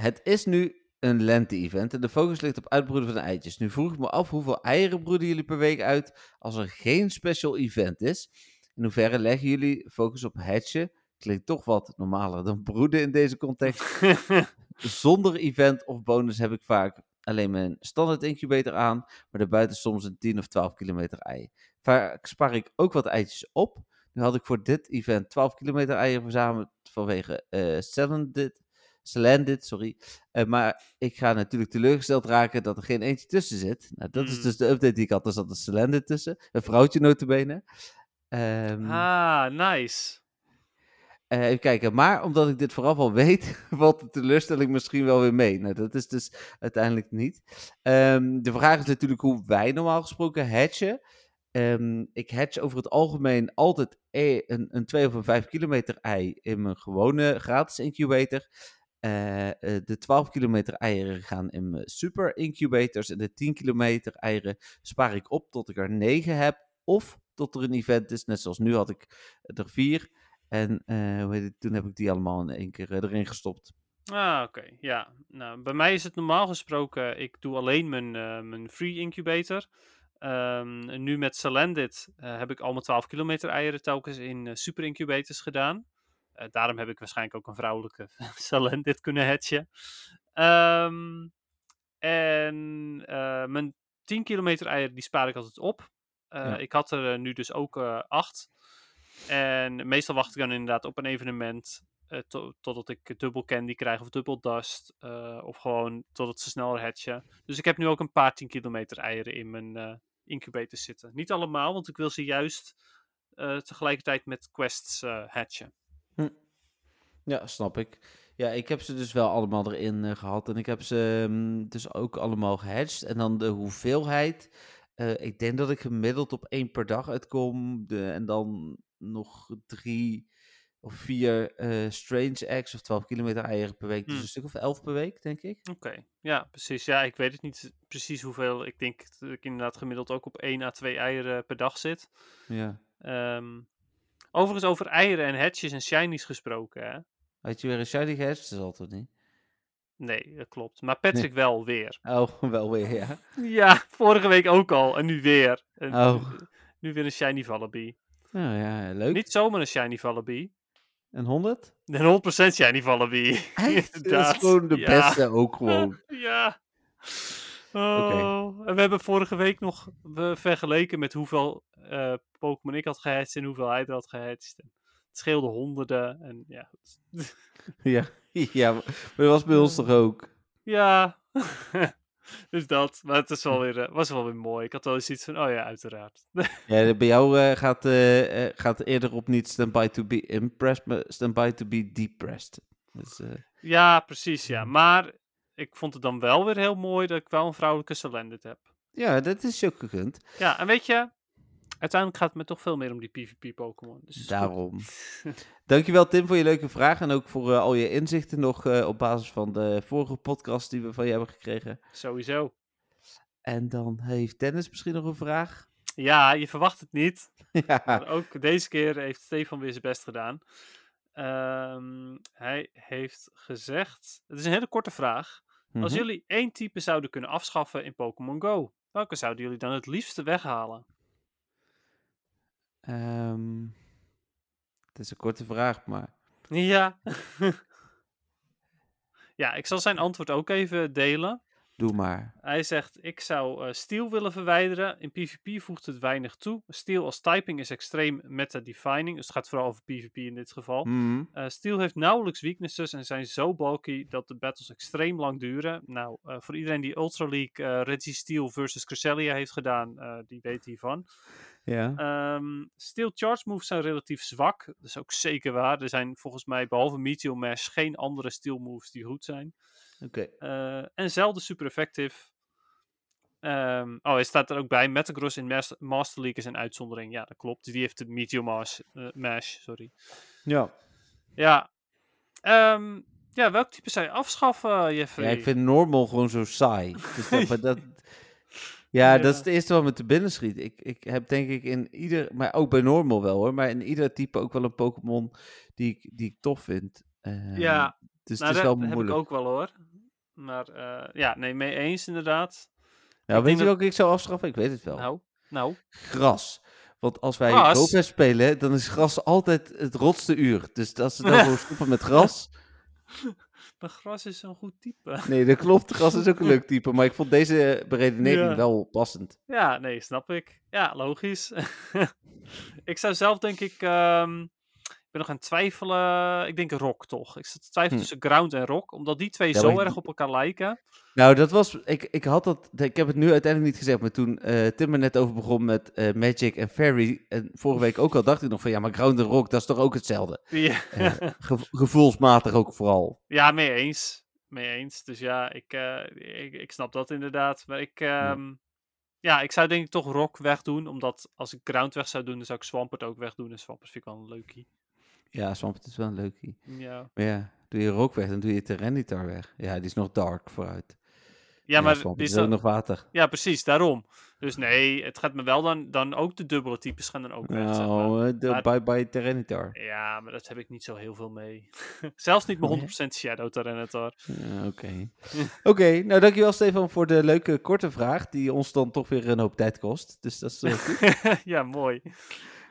het is nu een lente-event en de focus ligt op uitbroeden van eitjes. Nu vroeg ik me af hoeveel eieren broeden jullie per week uit als er geen special event is. In hoeverre leggen jullie focus op hatchen? Klinkt toch wat normaler dan broeden in deze context. *laughs* Zonder event of bonus heb ik vaak alleen mijn standaard incubator aan, maar daarbuiten soms een 10 of 12 kilometer ei. Vaak spaar ik ook wat eitjes op. Nu had ik voor dit event 12 kilometer eieren verzameld vanwege eh Splendid, sorry. Eh, maar ik ga natuurlijk teleurgesteld raken dat er geen eentje tussen zit. Nou, dat is Hmm. dus de update die ik had. Er zat een Splendid tussen. Een vrouwtje notabene. Ehm ah, nice. eh, even kijken, maar omdat ik dit vooraf al weet, *laughs* valt de teleurstelling misschien wel weer mee. Nou, dat is dus uiteindelijk niet. Ehm, de vraag is natuurlijk hoe wij normaal gesproken hatchen. Ehm, ik hatch over het algemeen altijd e- een, een 2 of een 5 kilometer ei in mijn gewone gratis incubator. Eh, eh, de 12 kilometer eieren gaan in mijn super incubators. En de 10 kilometer eieren spaar ik op tot ik er 9 heb. Of tot er een event is. Net zoals nu had ik er 4. En eh, toen heb ik die allemaal in één keer erin gestopt. Ah, oké. Ja. Nou, bij mij is het normaal gesproken, ik doe alleen mijn, mijn free incubator. Ehm, nu met Salendit heb ik al mijn 12 kilometer eieren telkens in super incubators gedaan. Eh, daarom heb ik waarschijnlijk ook een vrouwelijke *laughs* Salendit kunnen hatchen. Ehm, en eh, mijn 10 kilometer eieren die spaar ik altijd op. Eh, Ja. Ik had er nu dus ook acht. En meestal wacht ik dan inderdaad op een evenement to- totdat ik dubbel candy krijg of dubbel dust. of gewoon totdat ze sneller hatchen. Dus ik heb nu ook een paar 10 kilometer eieren in mijn incubator zitten. Niet allemaal, want ik wil ze juist tegelijkertijd met quests hatchen. Ja, snap ik. Ja, ik heb ze dus wel allemaal erin eh, gehad. En ik heb ze mm, dus ook allemaal gehatcht. En dan de hoeveelheid. eh, ik denk dat ik gemiddeld op één per dag uitkom. De, en dan nog drie of vier eh, strange eggs of 12 kilometer eieren per week. Dus Hmm. een stuk of elf per week, denk ik. Oké, ja, precies. Ja, ik weet het niet precies hoeveel. Ik denk dat ik inderdaad gemiddeld ook op 1 à 2 eieren per dag zit. Ja. Ehm, overigens over eieren en hatches en shinies gesproken, hè? Had je weer een shiny gehatcht? Dat is altijd niet. Nee, dat klopt. Maar Patrick wel weer. *laughs* Oh, wel weer, ja. Ja, vorige week ook al. En nu weer. En Oh. Nu weer een shiny Vallaby. Nou ja, leuk. Niet zomaar een shiny Vallaby. Een 100? Een 100% shiny Vallaby. *laughs* Echt? Dat is gewoon de Ja. beste ook *laughs* gewoon. Ja. Oh, en we hebben vorige week nog vergeleken met hoeveel eh, Pokémon ik had gehatcht en hoeveel hij er had gehatcht. Scheelde honderden. En ja. *laughs* Ja, ja, maar dat was bij ons toch ook. ja. *laughs* dus dat. Maar het is wel weer, eh, was wel weer mooi. Ik had wel eens iets van, oh ja, uiteraard. *laughs* Ja, bij jou eh, gaat, eh, gaat eerder op niet stand by to be impressed, maar stand by to be depressed. Dus, ja, precies, ja. Maar ik vond het dan wel weer heel mooi dat ik wel een vrouwelijke Salendit heb. ja, dat is ook gegund. Ja, en weet je, uiteindelijk gaat het me toch veel meer om die PvP-Pokémon. Dus. Daarom. *laughs* Dankjewel Tim voor je leuke vraag en ook voor eh, al je inzichten nog eh, op basis van de vorige podcast die we van je hebben gekregen. Sowieso. En dan heeft Dennis misschien nog een vraag. Ja, je verwacht het niet. *laughs* ja. Maar ook deze keer heeft Stefan weer zijn best gedaan. Ehm, hij heeft gezegd. Het is een hele korte vraag. Als Mhm. jullie één type zouden kunnen afschaffen in Pokémon Go, welke zouden jullie dan het liefste weghalen? Ehm, het is een korte vraag, maar... Ja. *laughs* ja, ik zal zijn antwoord ook even delen. Doe maar. Hij zegt: Ik zou eh Steel willen verwijderen. In PvP voegt het weinig toe. Steel als typing is extreem meta-defining. Dus het gaat vooral over PvP in dit geval. Mhm. Eh, Steel heeft nauwelijks weaknesses en zijn zo bulky dat de battles extreem lang duren. Nou, eh, voor iedereen die Ultra League Reggie Steel versus Cresselia heeft gedaan, die weet hiervan. Ja. Ehm Steel Charge moves zijn relatief zwak. Dat is ook zeker waar. Er zijn volgens mij behalve Meteor Mash geen andere Steel moves die goed zijn. Oké. Eh, en zelden super effectief. Ehm, oh, hij staat er ook bij. Metagross in Mas- Master League is een uitzondering. Ja, dat klopt. Die heeft de Meteor Mash. eh, Mash sorry. Ja. Ja. Ehm, ja, welk type zou je afschaffen, Jeffrey? ja, ik vind normal gewoon zo saai. *laughs* Dus dat, dat, ja, dat is Ja. het eerste wat me te binnen schiet. Ik, ik heb denk ik in ieder, maar ook bij normal wel hoor, maar in ieder type ook wel een Pokémon die ik, die ik tof vind. Ehm, Ja, dus nou, het is dat wel heb moeilijk. ik ook wel hoor. Maar eh, ja, nee, mee eens inderdaad. Nou, ik weet je dat- welke ik zou afschaffen? Ik weet het wel. Nou, nou. Gras. Want als wij? GoPest spelen, dan is gras altijd het rotste uur. Dus als ze dan *laughs* gewoon stoppen met gras. Maar gras is zo'n goed type. *laughs* Nee, dat klopt. Gras is ook een leuk *laughs* type. Maar ik vond deze beredenering Ja. wel passend. Ja, nee, snap ik. Ja, logisch. *laughs* ik zou zelf denk ik... ehm, ik ben nog aan het twijfelen. Ik denk rock toch. Ik zit te twijfelen Hm. tussen ground en rock. Omdat die twee Ja, zo erg die- op elkaar lijken. Nou, dat was. Ik, ik had dat. Ik heb het nu uiteindelijk niet gezegd. Maar toen eh, Tim er net over begon met eh, Magic en Fairy. En vorige week ook al dacht ik nog van ja, maar Ground en Rock, dat is toch ook hetzelfde. *laughs* Ja, Eh, gevo- gevoelsmatig ook vooral. ja mee eens. Mee eens. Dus ja, ik, ik, ik snap dat inderdaad. Maar ik... ehm, ja, ik zou denk ik toch rock wegdoen. Omdat als ik ground weg zou doen, dan zou ik Swampert ook wegdoen. En Swampert vind ik wel een leukie. Ja, Swampert is wel een leukie. Ja, Maar ja, doe je Rock weg, dan doe je Tyranitar weg. Ja, die is nog dark vooruit. ja maar die is ook dan- nog water. Ja, precies, daarom. Dus nee, het gaat me wel dan, dan ook de dubbele types gaan dan ook weg, zeg maar. Nou, eh, de bye bye Tyranitar. Ja, maar dat heb ik niet zo heel veel mee. *laughs* Zelfs niet mijn Nee? 100% Shadow Tyranitar. Ja, Oké. *laughs* Oké, nou dankjewel Stefan voor de leuke korte vraag. Die ons dan toch weer een hoop tijd kost. Dus dat is eh, goed. *laughs* ja, mooi.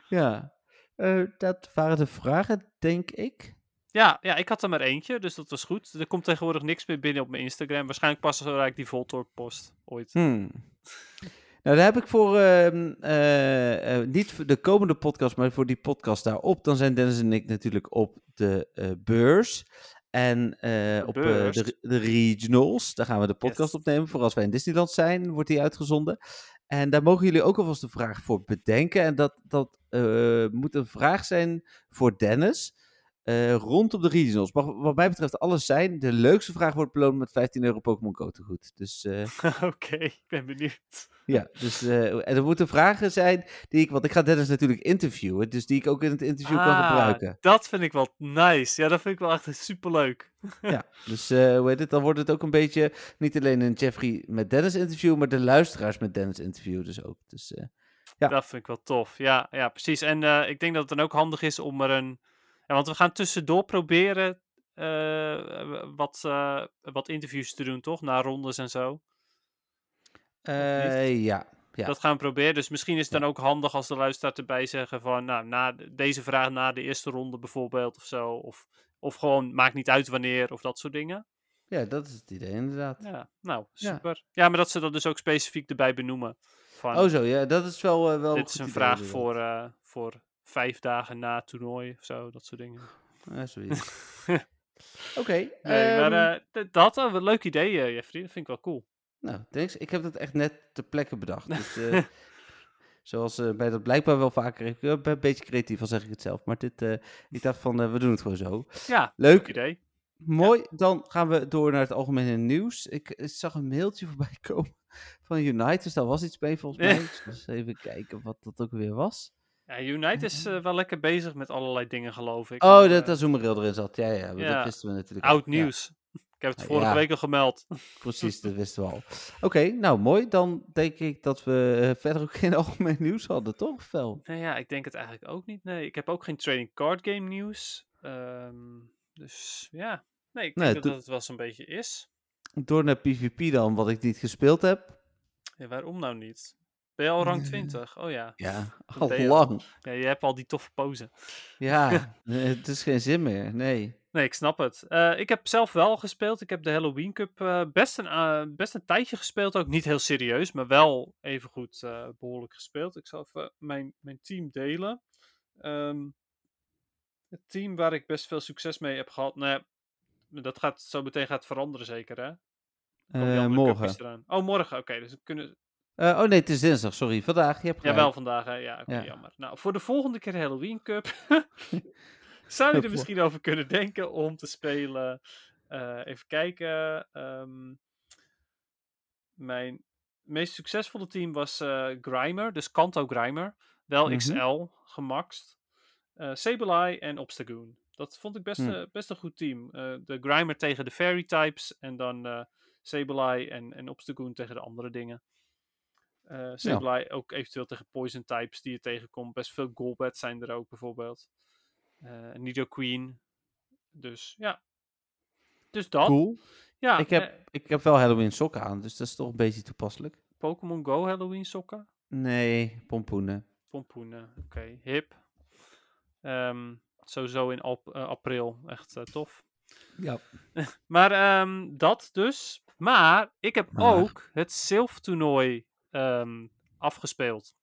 Ja, Eh, dat waren de vragen, denk ik. Ja, ja, ik had er maar eentje, dus dat was goed. Er komt tegenwoordig niks meer binnen op mijn Instagram. Waarschijnlijk pas zodra ik die Voltorb post, ooit. Hmm. Nou, daar heb ik voor, ehm, eh, eh, niet voor de komende podcast, maar voor die podcast daarop. Dan zijn Dennis en ik natuurlijk op de eh, beurs. En eh, op eh, de, de regionals. Daar gaan we de podcast Yes. opnemen. Voor als wij in Disneyland zijn, wordt die uitgezonden. En daar mogen jullie ook alvast een vraag voor bedenken. En dat, dat eh, moet een vraag zijn voor Dennis. Eh, rondom de regionals. Mag wat mij betreft alles zijn. De leukste vraag wordt beloond met 15 euro Pokémon Go te goed. Dus eh, *laughs* Oké, ik ben benieuwd. ja, dus eh, en er moeten vragen zijn die ik, want ik ga Dennis natuurlijk interviewen, dus die ik ook in het interview kan Ah, gebruiken. Dat vind ik wel nice. Ja, dat vind ik wel echt superleuk. Ja, dus eh, hoe heet het, dan wordt het ook een beetje niet alleen een Jeffrey met Dennis interview, maar de luisteraars met Dennis interview dus ook. Dus eh, Ja. Dat vind ik wel tof. Ja, ja precies. En eh, ik denk dat het dan ook handig is om er een. Ja, want we gaan tussendoor proberen eh, wat, eh, wat interviews te doen, toch? Na rondes en zo. eh, ja, ja. Dat gaan we proberen. Dus misschien is het dan ook handig als de luisteraar erbij zeggen van, nou, na de- deze vraag na de eerste ronde bijvoorbeeld of zo. Of, of gewoon, maakt niet uit wanneer of dat soort dingen. ja, dat is het idee inderdaad. Ja, nou, super. Ja, maar dat ze dat dus ook specifiek erbij benoemen. Van, Oh zo, ja, dat is wel, wel dit goed is een vraag voor, voor vijf dagen na het toernooi of zo, dat soort dingen. *laughs* Ja, zoiets. *laughs* Oké, Nee, ehm, maar eh, dat, eh, een leuk idee, eh, Jeffrey. Dat vind ik wel cool. Nou, thanks. Ik heb dat echt net ter plekke bedacht. Dus, eh, *laughs* zoals bij dat blijkbaar wel vaker. Ik ben een beetje creatief, al zeg ik het zelf. Maar dit, ik dacht van, we doen het gewoon zo. Ja, Leuk. leuk idee. Mooi, dan gaan we door naar het algemene nieuws. Ik, ik zag een mailtje voorbij komen van United, daar was iets mee volgens mij. Eens even kijken wat dat ook weer was. Ja, United is eh, wel lekker bezig met allerlei dingen, geloof ik. Oh, Eh, dat dat Zoomeril erin zat. Ja, ja, maar Ja. dat wisten we natuurlijk al. Oud Ja, nieuws. *laughs* Ik heb het vorige Ja. week al gemeld. *laughs* precies, dat wisten we al. Oké, nou mooi. Dan denk ik dat we eh, verder ook *laughs* geen algemeen nieuws hadden, toch? Fel? Nee, ja, ik denk het eigenlijk ook niet. Nee, ik heb ook geen trading card game nieuws. Ehm, dus ja, nee, ik denk Nee, dat het wel zo'n beetje is. Door naar PvP dan, wat ik niet gespeeld heb. Ja, waarom nou niet? Ben je al rang 20? Oh ja. Ja, *laughs* al lang. ja, je hebt al die toffe pose. Ja, *laughs* eh, het is geen zin meer. Nee. Nee, ik snap het. Eh, ik heb zelf wel gespeeld. Ik heb de Halloween Cup eh, best, een, eh, best een tijdje gespeeld. Ook niet heel serieus, maar wel even goed eh, behoorlijk gespeeld. Ik zal even mijn, mijn team delen. Ehm, het team waar ik best veel succes mee heb gehad. Nou ja, dat gaat zo meteen gaat veranderen zeker hè? Eh, morgen. Oh, morgen. Oké, dus we kunnen... Eh, oh nee, het is dinsdag, sorry. Vandaag, je hebt Ja, gelijk. wel vandaag hè? Ja, Ja. jammer. Nou, voor de volgende keer de Halloween Cup *laughs* zou je er misschien over kunnen denken om te spelen. Eh, even kijken. ehm, mijn meest succesvolle team was eh Grimer, dus Kanto Grimer. Wel Mhm. XL, gemaxt. Eh Sableye en Obstagoon. Dat vond ik best, Hm. best een goed team. De Grimer tegen de Fairy types en dan Sableye en, en Obstagoon tegen de andere dingen. Eh Sableye ook eventueel tegen Poison types die je tegenkomt. Best veel Golbat zijn er ook bijvoorbeeld. Eh Nido Queen. Dus ja. Dus dat. Cool. Ja, Ik heb- eh, Ik heb wel Halloween sokken aan, dus dat is toch een beetje toepasselijk. Pokémon Go Halloween sokken. Nee, pompoenen. Pompoenen, oké. Hip. Ehm, sowieso in ap- april. Echt tof. Ja. *laughs* Maar ehm, dat dus. Maar ik heb Maar. ook het Silf-toernooi ehm, afgespeeld.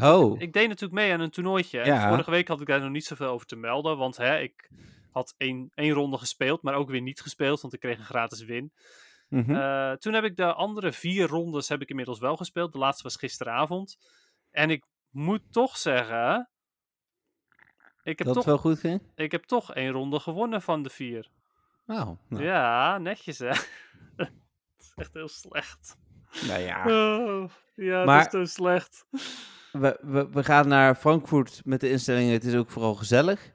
Oh, Ik deed natuurlijk mee aan een toernooitje. En vorige week had ik daar nog niet zoveel over te melden. Want hè, ik had één, één ronde gespeeld, maar ook weer niet gespeeld. Want ik kreeg een gratis win. mhm. Eh, toen heb ik de andere vier rondes heb ik inmiddels wel gespeeld. De laatste was gisteravond. En ik moet toch zeggen. Ik heb, dat toch, wel goed ging? ik heb toch één ronde gewonnen van de vier. Oh, nou, Ja, netjes hè. *laughs* dat is echt heel slecht. Nou ja. *laughs* Oh, ja, Maar- dat is zo slecht. We, we, we gaan naar Frankfurt met de instelling, het is ook vooral gezellig.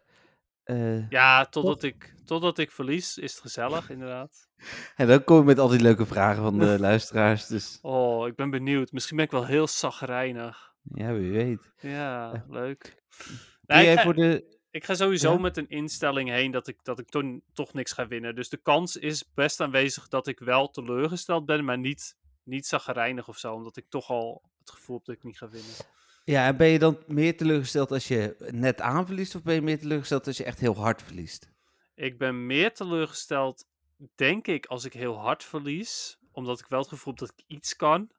Eh, Ja, totdat ik, totdat ik verlies is het gezellig inderdaad. *laughs* En dan kom ik met al die leuke vragen van de *laughs* luisteraars, dus Oh, ik ben benieuwd. Misschien ben ik wel heel zagrijnig. ja, wie weet. Ja, leuk. Doe Nee, ik, ga, voor de... ik ga sowieso Ja? met een instelling heen dat ik, dat ik toch niks ga winnen. Dus de kans is best aanwezig dat ik wel teleurgesteld ben, maar niet, niet zagrijnig of zo. Omdat ik toch al het gevoel heb dat ik niet ga winnen. Ja, en ben je dan meer teleurgesteld als je net aanverliest, of ben je meer teleurgesteld als je echt heel hard verliest? Ik ben meer teleurgesteld, denk ik, als ik heel hard verlies. Omdat ik wel het gevoel heb dat ik iets kan.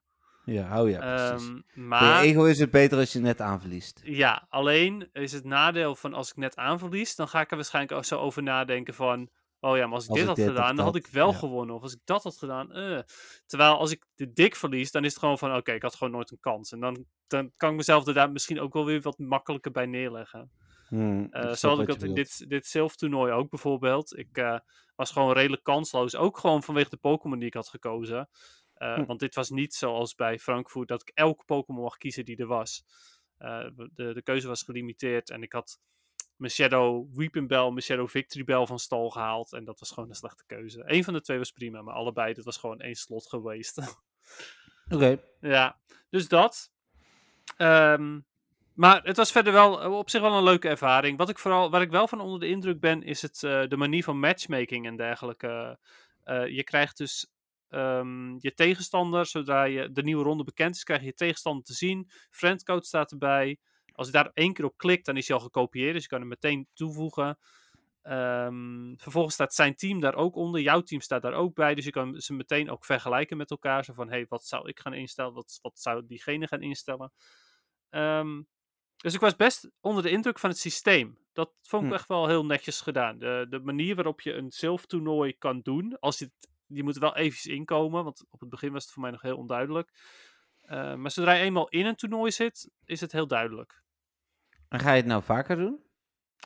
Ja, oh ja, precies. Ehm, maar ego is het beter als je net aanverliest. ja, alleen is het nadeel van als ik net aanverlies, dan ga ik er waarschijnlijk ook zo over nadenken van... Oh ja, maar als ik Als dit ik had dit gedaan, dan had ik wel ja. gewonnen. Of als ik dat had gedaan, eh. Terwijl als ik de dik verlies, dan is het gewoon van... Oké, ik had gewoon nooit een kans. En dan, dan kan ik mezelf er daar misschien ook wel weer wat makkelijker bij neerleggen. Hmm, ik Eh zo had ik dat in dit, dit zilftoernooi ook bijvoorbeeld. Ik eh, was gewoon redelijk kansloos. Ook gewoon vanwege de Pokémon die ik had gekozen. Hm. Want dit was niet zoals bij Frankfurt dat ik elke Pokémon mag kiezen die er was. De, de keuze was gelimiteerd en ik had mijn Shadow Weeping Bell, mijn Shadow Victory Bell van stal gehaald. En dat was gewoon een slechte keuze. Eén van de twee was prima, maar allebei, dat was gewoon één slot geweest. *laughs* Oké, Ja, dus dat. Ehm, maar het was verder wel eh, op zich wel een leuke ervaring. Wat ik vooral, waar ik wel van onder de indruk ben, is het, eh, de manier van matchmaking en dergelijke. Eh, je krijgt dus ehm, je tegenstander, zodra je de nieuwe ronde bekend is, krijg je je tegenstander te zien. Friendcode staat erbij. Als je daar één keer op klikt, dan is hij al gekopieerd, dus je kan hem meteen toevoegen. Ehm, vervolgens staat zijn team daar ook onder. Jouw team staat daar ook bij. Dus je kan ze meteen ook vergelijken met elkaar. Zo van, hey, wat zou ik gaan instellen? Wat, wat zou diegene gaan instellen? Ehm, dus ik was best onder de indruk van het systeem. Dat vond ik Hm. echt wel heel netjes gedaan. De, de manier waarop je een zilftoernooi kan doen. Als je, het, je moet er wel eventjes inkomen. Want op het begin was het voor mij nog heel onduidelijk. Eh, maar zodra je eenmaal in een toernooi zit, is het heel duidelijk. En ga je het nou vaker doen?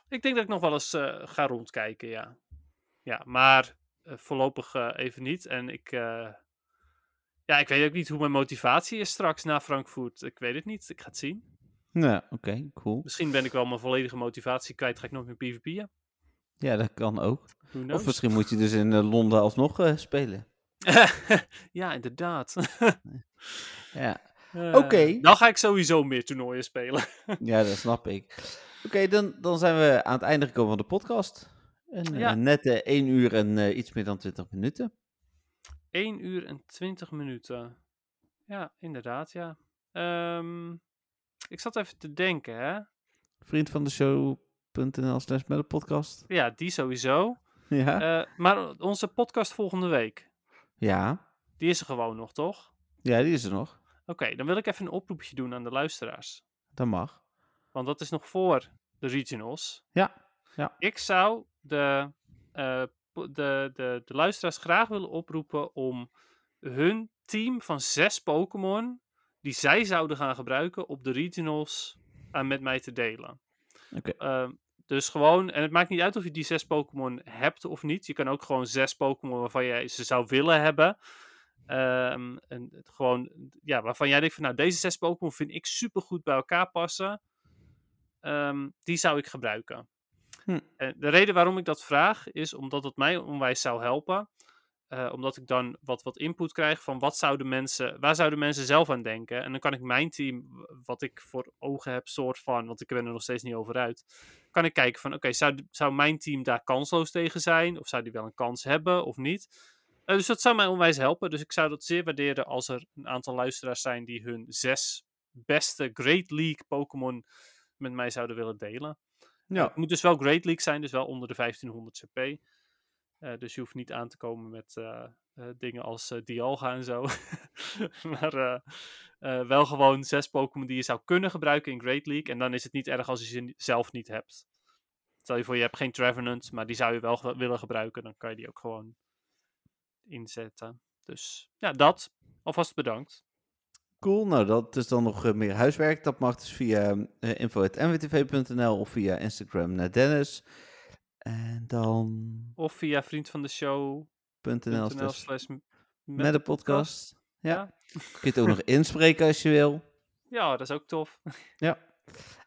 Ik denk dat ik nog wel eens eh, ga rondkijken, ja. Ja, maar eh, voorlopig eh, even niet. En ik, ja, ik weet ook niet hoe mijn motivatie is straks na Frankfurt. Ik weet het niet. Ik ga het zien. Ja, oké, cool. Misschien ben ik wel mijn volledige motivatie kwijt. Ga ik nog meer PvP'en. Ja, dat kan ook. Of misschien moet je dus in Londen alsnog spelen. *laughs* ja, inderdaad. *laughs* Ja. Eh, Oké. Dan ga ik sowieso meer toernooien spelen. *laughs* Ja, dat snap ik. Oké, dan, dan zijn we aan het einde gekomen van de podcast. En, Ja. eh, net eh 1 uur en eh, iets meer dan 20 minuten. 1 uur en 20 minuten. Ja, inderdaad, ja. Ehm, ik zat even te denken, hè. Vriend van de show.nl slash met de podcast. Ja, die sowieso. *laughs* Ja. Maar onze podcast volgende week, ja. die is er gewoon nog, toch? Ja, die is er nog. Oké, dan wil ik even een oproepje doen aan de luisteraars. Dat mag. Want dat is nog voor de regionals. Ja. Ja. Ik zou de, eh, de, de, de luisteraars graag willen oproepen om hun team van zes Pokémon die zij zouden gaan gebruiken op de regionals eh, met mij te delen. Oké. Ehm, dus gewoon, en het maakt niet uit of je die zes Pokémon hebt of niet. Je kan ook gewoon zes Pokémon waarvan jij ze zou willen hebben. Ehm, en het gewoon, ja, waarvan jij denkt van nou, deze zes Pokémon vind ik super goed bij elkaar passen. Ehm, die zou ik gebruiken. Hm. En de reden waarom ik dat vraag is omdat het mij onwijs zou helpen. Eh, omdat ik dan wat, wat input krijg van wat zouden mensen, waar zouden mensen zelf aan denken. En dan kan ik mijn team, wat ik voor ogen heb, soort van, want ik ben er nog steeds niet over uit. Kan ik kijken van, oké, zou, zou mijn team daar kansloos tegen zijn? Of zou die wel een kans hebben of niet? Eh, dus dat zou mij onwijs helpen. Dus ik zou dat zeer waarderen als er een aantal luisteraars zijn die hun zes beste Great League Pokémon met mij zouden willen delen. Ja. Het moet dus wel Great League zijn, dus wel onder de 1500 CP. Eh, dus je hoeft niet aan te komen met eh, eh, dingen als eh, Dialga en zo. *laughs* maar eh, eh, wel gewoon zes Pokémon die je zou kunnen gebruiken in Great League. En dan is het niet erg als je ze zelf niet hebt. Stel je voor, je hebt geen Trevenant, maar die zou je wel willen gebruiken. Dan kan je die ook gewoon inzetten. Dus ja, dat. Alvast bedankt. Cool, nou dat is dan nog eh, meer huiswerk. Dat mag dus via uh, info.nwtv.nl of via Instagram naar Dennis. En dan Of via vriend van de show. .nl .nl slash met de podcast. Ja. Ja. Kun je het ook nog *laughs* inspreken als je wil. Ja, dat is ook tof. Ja.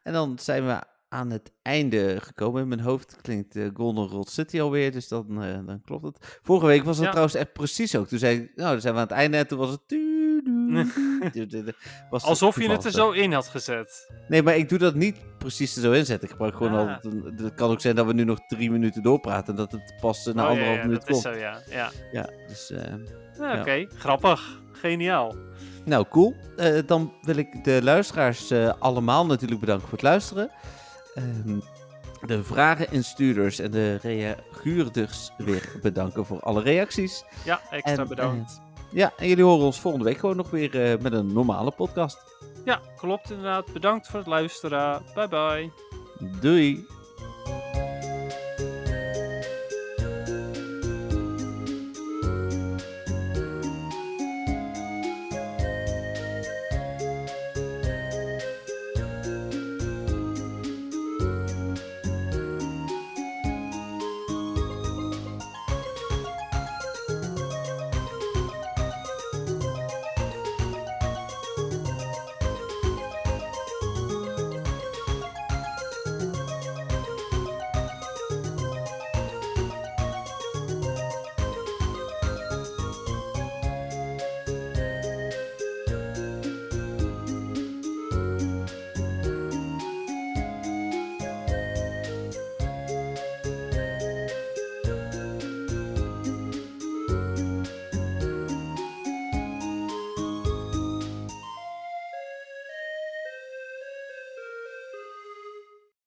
En dan zijn we aan het einde gekomen. In mijn hoofd klinkt uh, Golden Rod City alweer, dus dan, uh, dan klopt het. Vorige week was dat Ja. trouwens echt precies ook. Toen zei nou, dan zijn we aan het einde en toen was het... *laughs* was Alsof je het er zo in had gezet. Nee, maar ik doe dat niet precies er zo inzetten. Ik gebruik gewoon Ah. al... Het kan ook zijn dat we nu nog drie minuten doorpraten en dat het pas na Oh, ja, anderhalf ja, minuut dat is zo, ja. ja. Ja, dus... eh, Ja, Ja. Oké, grappig. Geniaal. Nou, cool. Eh, dan wil ik de luisteraars eh, allemaal natuurlijk bedanken voor het luisteren. Ehm, de vragen instuurders en de reaguurders weer bedanken voor alle reacties. Ja, extra En, bedankt. Ja, en jullie horen ons volgende week gewoon nog weer eh, met een normale podcast. Ja, klopt inderdaad. Bedankt voor het luisteren. Bye bye. Doei!